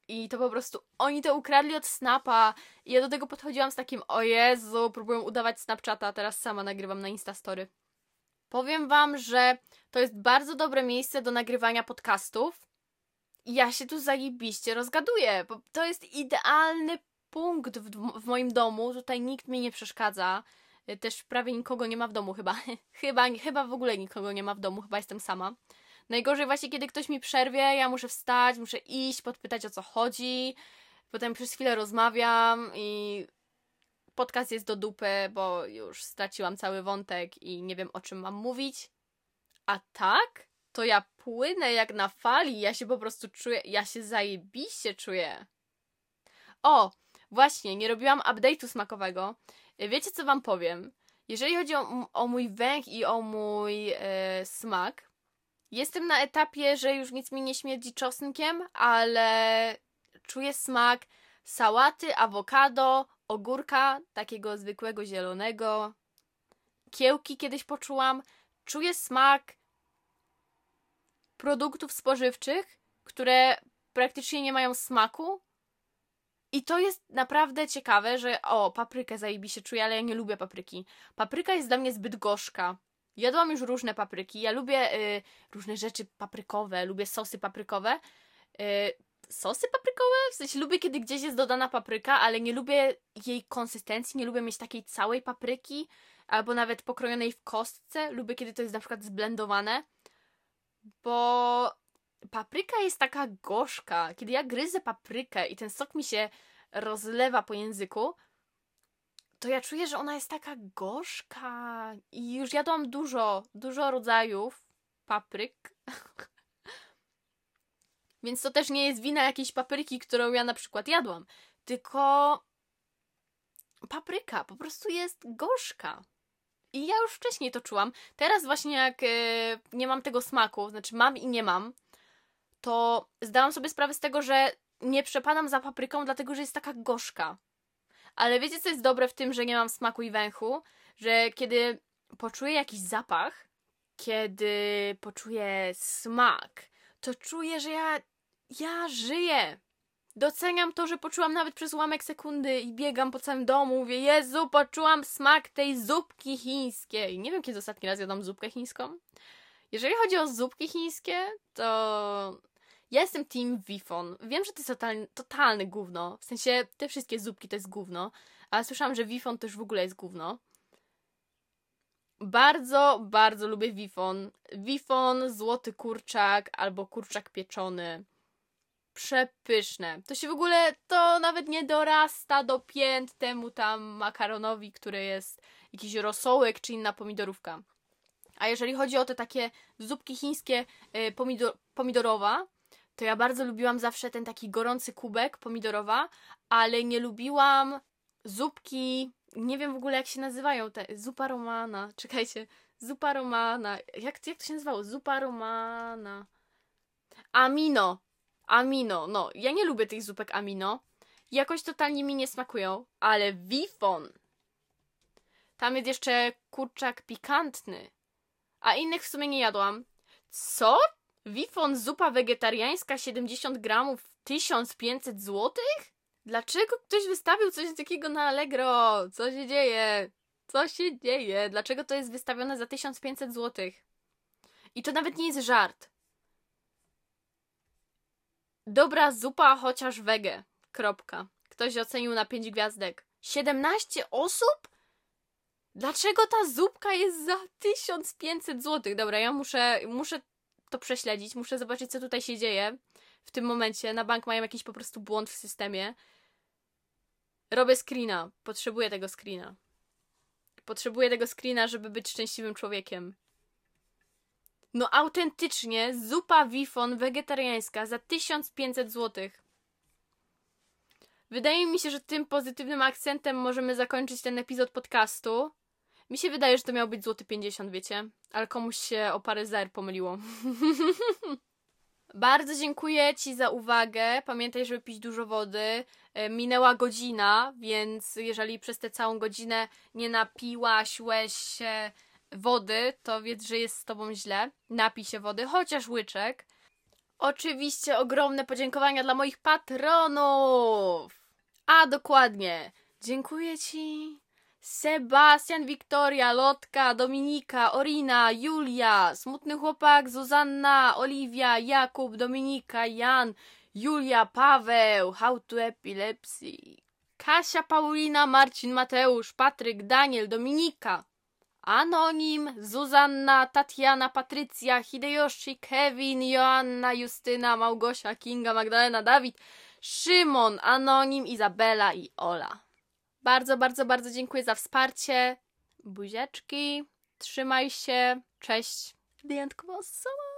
I to po prostu oni to ukradli od Snapa. I ja do tego podchodziłam z takim, o Jezu, próbuję udawać Snapchata, teraz sama nagrywam na Instastory. Powiem wam, że to jest bardzo dobre miejsce do nagrywania podcastów. Ja się tu zajebiście rozgaduję, bo to jest idealny punkt w, w moim domu. Tutaj nikt mi nie przeszkadza. Też prawie nikogo nie ma w domu chyba. *laughs* chyba. Chyba w ogóle nikogo nie ma w domu, chyba jestem sama. Najgorzej właśnie, kiedy ktoś mi przerwie, ja muszę wstać, muszę iść, podpytać o co chodzi. Potem przez chwilę rozmawiam i podcast jest do dupy, bo już straciłam cały wątek i nie wiem o czym mam mówić. A tak? To ja płynę jak na fali, ja się po prostu czuję, ja się zajebiście czuję. O, właśnie, nie robiłam update'u smakowego. Wiecie co wam powiem? Jeżeli chodzi o, o mój węch i o mój e, smak, jestem na etapie, że już nic mi nie śmierdzi czosnkiem, ale czuję smak sałaty, awokado, ogórka, takiego zwykłego zielonego. Kiełki kiedyś poczułam. Czuję smak produktów spożywczych, które praktycznie nie mają smaku. I to jest naprawdę ciekawe, że o, paprykę zajebiście czuję, ale ja nie lubię papryki. Papryka jest dla mnie zbyt gorzka. Jadłam już różne papryki. Ja lubię y, różne rzeczy paprykowe, lubię sosy paprykowe. Y, sosy paprykowe? W sensie lubię, kiedy gdzieś jest dodana papryka, ale nie lubię jej konsystencji, nie lubię mieć takiej całej papryki, albo nawet pokrojonej w kostce. Lubię, kiedy to jest na przykład zblendowane, bo papryka jest taka gorzka. Kiedy ja gryzę paprykę i ten sok mi się rozlewa po języku, to ja czuję, że ona jest taka gorzka. I już jadłam dużo, dużo rodzajów papryk. *laughs* Więc to też nie jest wina jakiejś papryki, którą ja na przykład jadłam. Tylko papryka po prostu jest gorzka. I ja już wcześniej to czułam. Teraz właśnie jak yy, nie mam tego smaku, znaczy mam i nie mam, to zdałam sobie sprawę z tego, że nie przepadam za papryką, dlatego że jest taka gorzka. Ale wiecie, co jest dobre w tym, że nie mam smaku i węchu? Że kiedy poczuję jakiś zapach, kiedy poczuję smak, to czuję, że ja, ja żyję. Doceniam to, że poczułam nawet przez ułamek sekundy i biegam po całym domu. Mówię, Jezu, poczułam smak tej zupki chińskiej. Nie wiem, kiedy ostatni raz jadłam zupkę chińską. Jeżeli chodzi o zupki chińskie, to ja jestem team Wifon. Wiem, że to jest totalny, totalny gówno. W sensie, te wszystkie zupki to jest gówno. Ale słyszałam, że Wifon też w ogóle jest gówno. Bardzo, bardzo lubię Wifon. Wifon, złoty kurczak albo kurczak pieczony. Przepyszne. To się w ogóle, to nawet nie dorasta do pięt temu tam makaronowi, który jest jakiś rosołek czy inna pomidorówka. A jeżeli chodzi o te takie zupki chińskie y, pomidor pomidorowa, to ja bardzo lubiłam zawsze ten taki gorący kubek pomidorowa, ale nie lubiłam zupki, nie wiem w ogóle jak się nazywają te, zupa romana, czekajcie, zupa romana, jak, jak to się nazywało? Zupa romana. Amino, amino, no, ja nie lubię tych zupek amino, jakoś totalnie mi nie smakują, ale wifon, tam jest jeszcze kurczak pikantny, a innych w sumie nie jadłam. Co? Wifon zupa wegetariańska 70 gramów 1500 złotych? Dlaczego ktoś wystawił coś takiego na Allegro? Co się dzieje? Co się dzieje? Dlaczego to jest wystawione za 1500 złotych? I to nawet nie jest żart. Dobra zupa, chociaż wege. Kropka. Ktoś ocenił na 5 gwiazdek. 17 osób? Dlaczego ta zupka jest za 1500 zł? Dobra, ja muszę, muszę to prześledzić, muszę zobaczyć, co tutaj się dzieje w tym momencie. Na bank mają jakiś po prostu błąd w systemie. Robię screena. Potrzebuję tego screena. Potrzebuję tego screena, żeby być szczęśliwym człowiekiem. No autentycznie, zupa wifon wegetariańska za 1500 zł. Wydaje mi się, że tym pozytywnym akcentem możemy zakończyć ten epizod podcastu. Mi się wydaje, że to miał być złoty 50, wiecie? Ale komuś się o parę zer pomyliło. *laughs* Bardzo dziękuję Ci za uwagę. Pamiętaj, żeby pić dużo wody. E, minęła godzina, więc jeżeli przez tę całą godzinę nie napiłaś łeś się wody, to wiedz, że jest z Tobą źle. Napij się wody, chociaż łyczek. Oczywiście ogromne podziękowania dla moich patronów. A dokładnie, dziękuję Ci Sebastian, Wiktoria, Lotka, Dominika, Orina, Julia, Smutny Chłopak, Zuzanna, Oliwia, Jakub, Dominika, Jan, Julia, Paweł, How to Epilepsy, Kasia, Paulina, Marcin, Mateusz, Patryk, Daniel, Dominika, Anonim, Zuzanna, Tatiana, Patrycja, Hideyoshi, Kevin, Joanna, Justyna, Małgosia, Kinga, Magdalena, Dawid, Szymon, Anonim, Izabela i Ola. Bardzo, bardzo, bardzo dziękuję za wsparcie. Buziaczki. Trzymaj się. Cześć. Wyjątkowo osoba.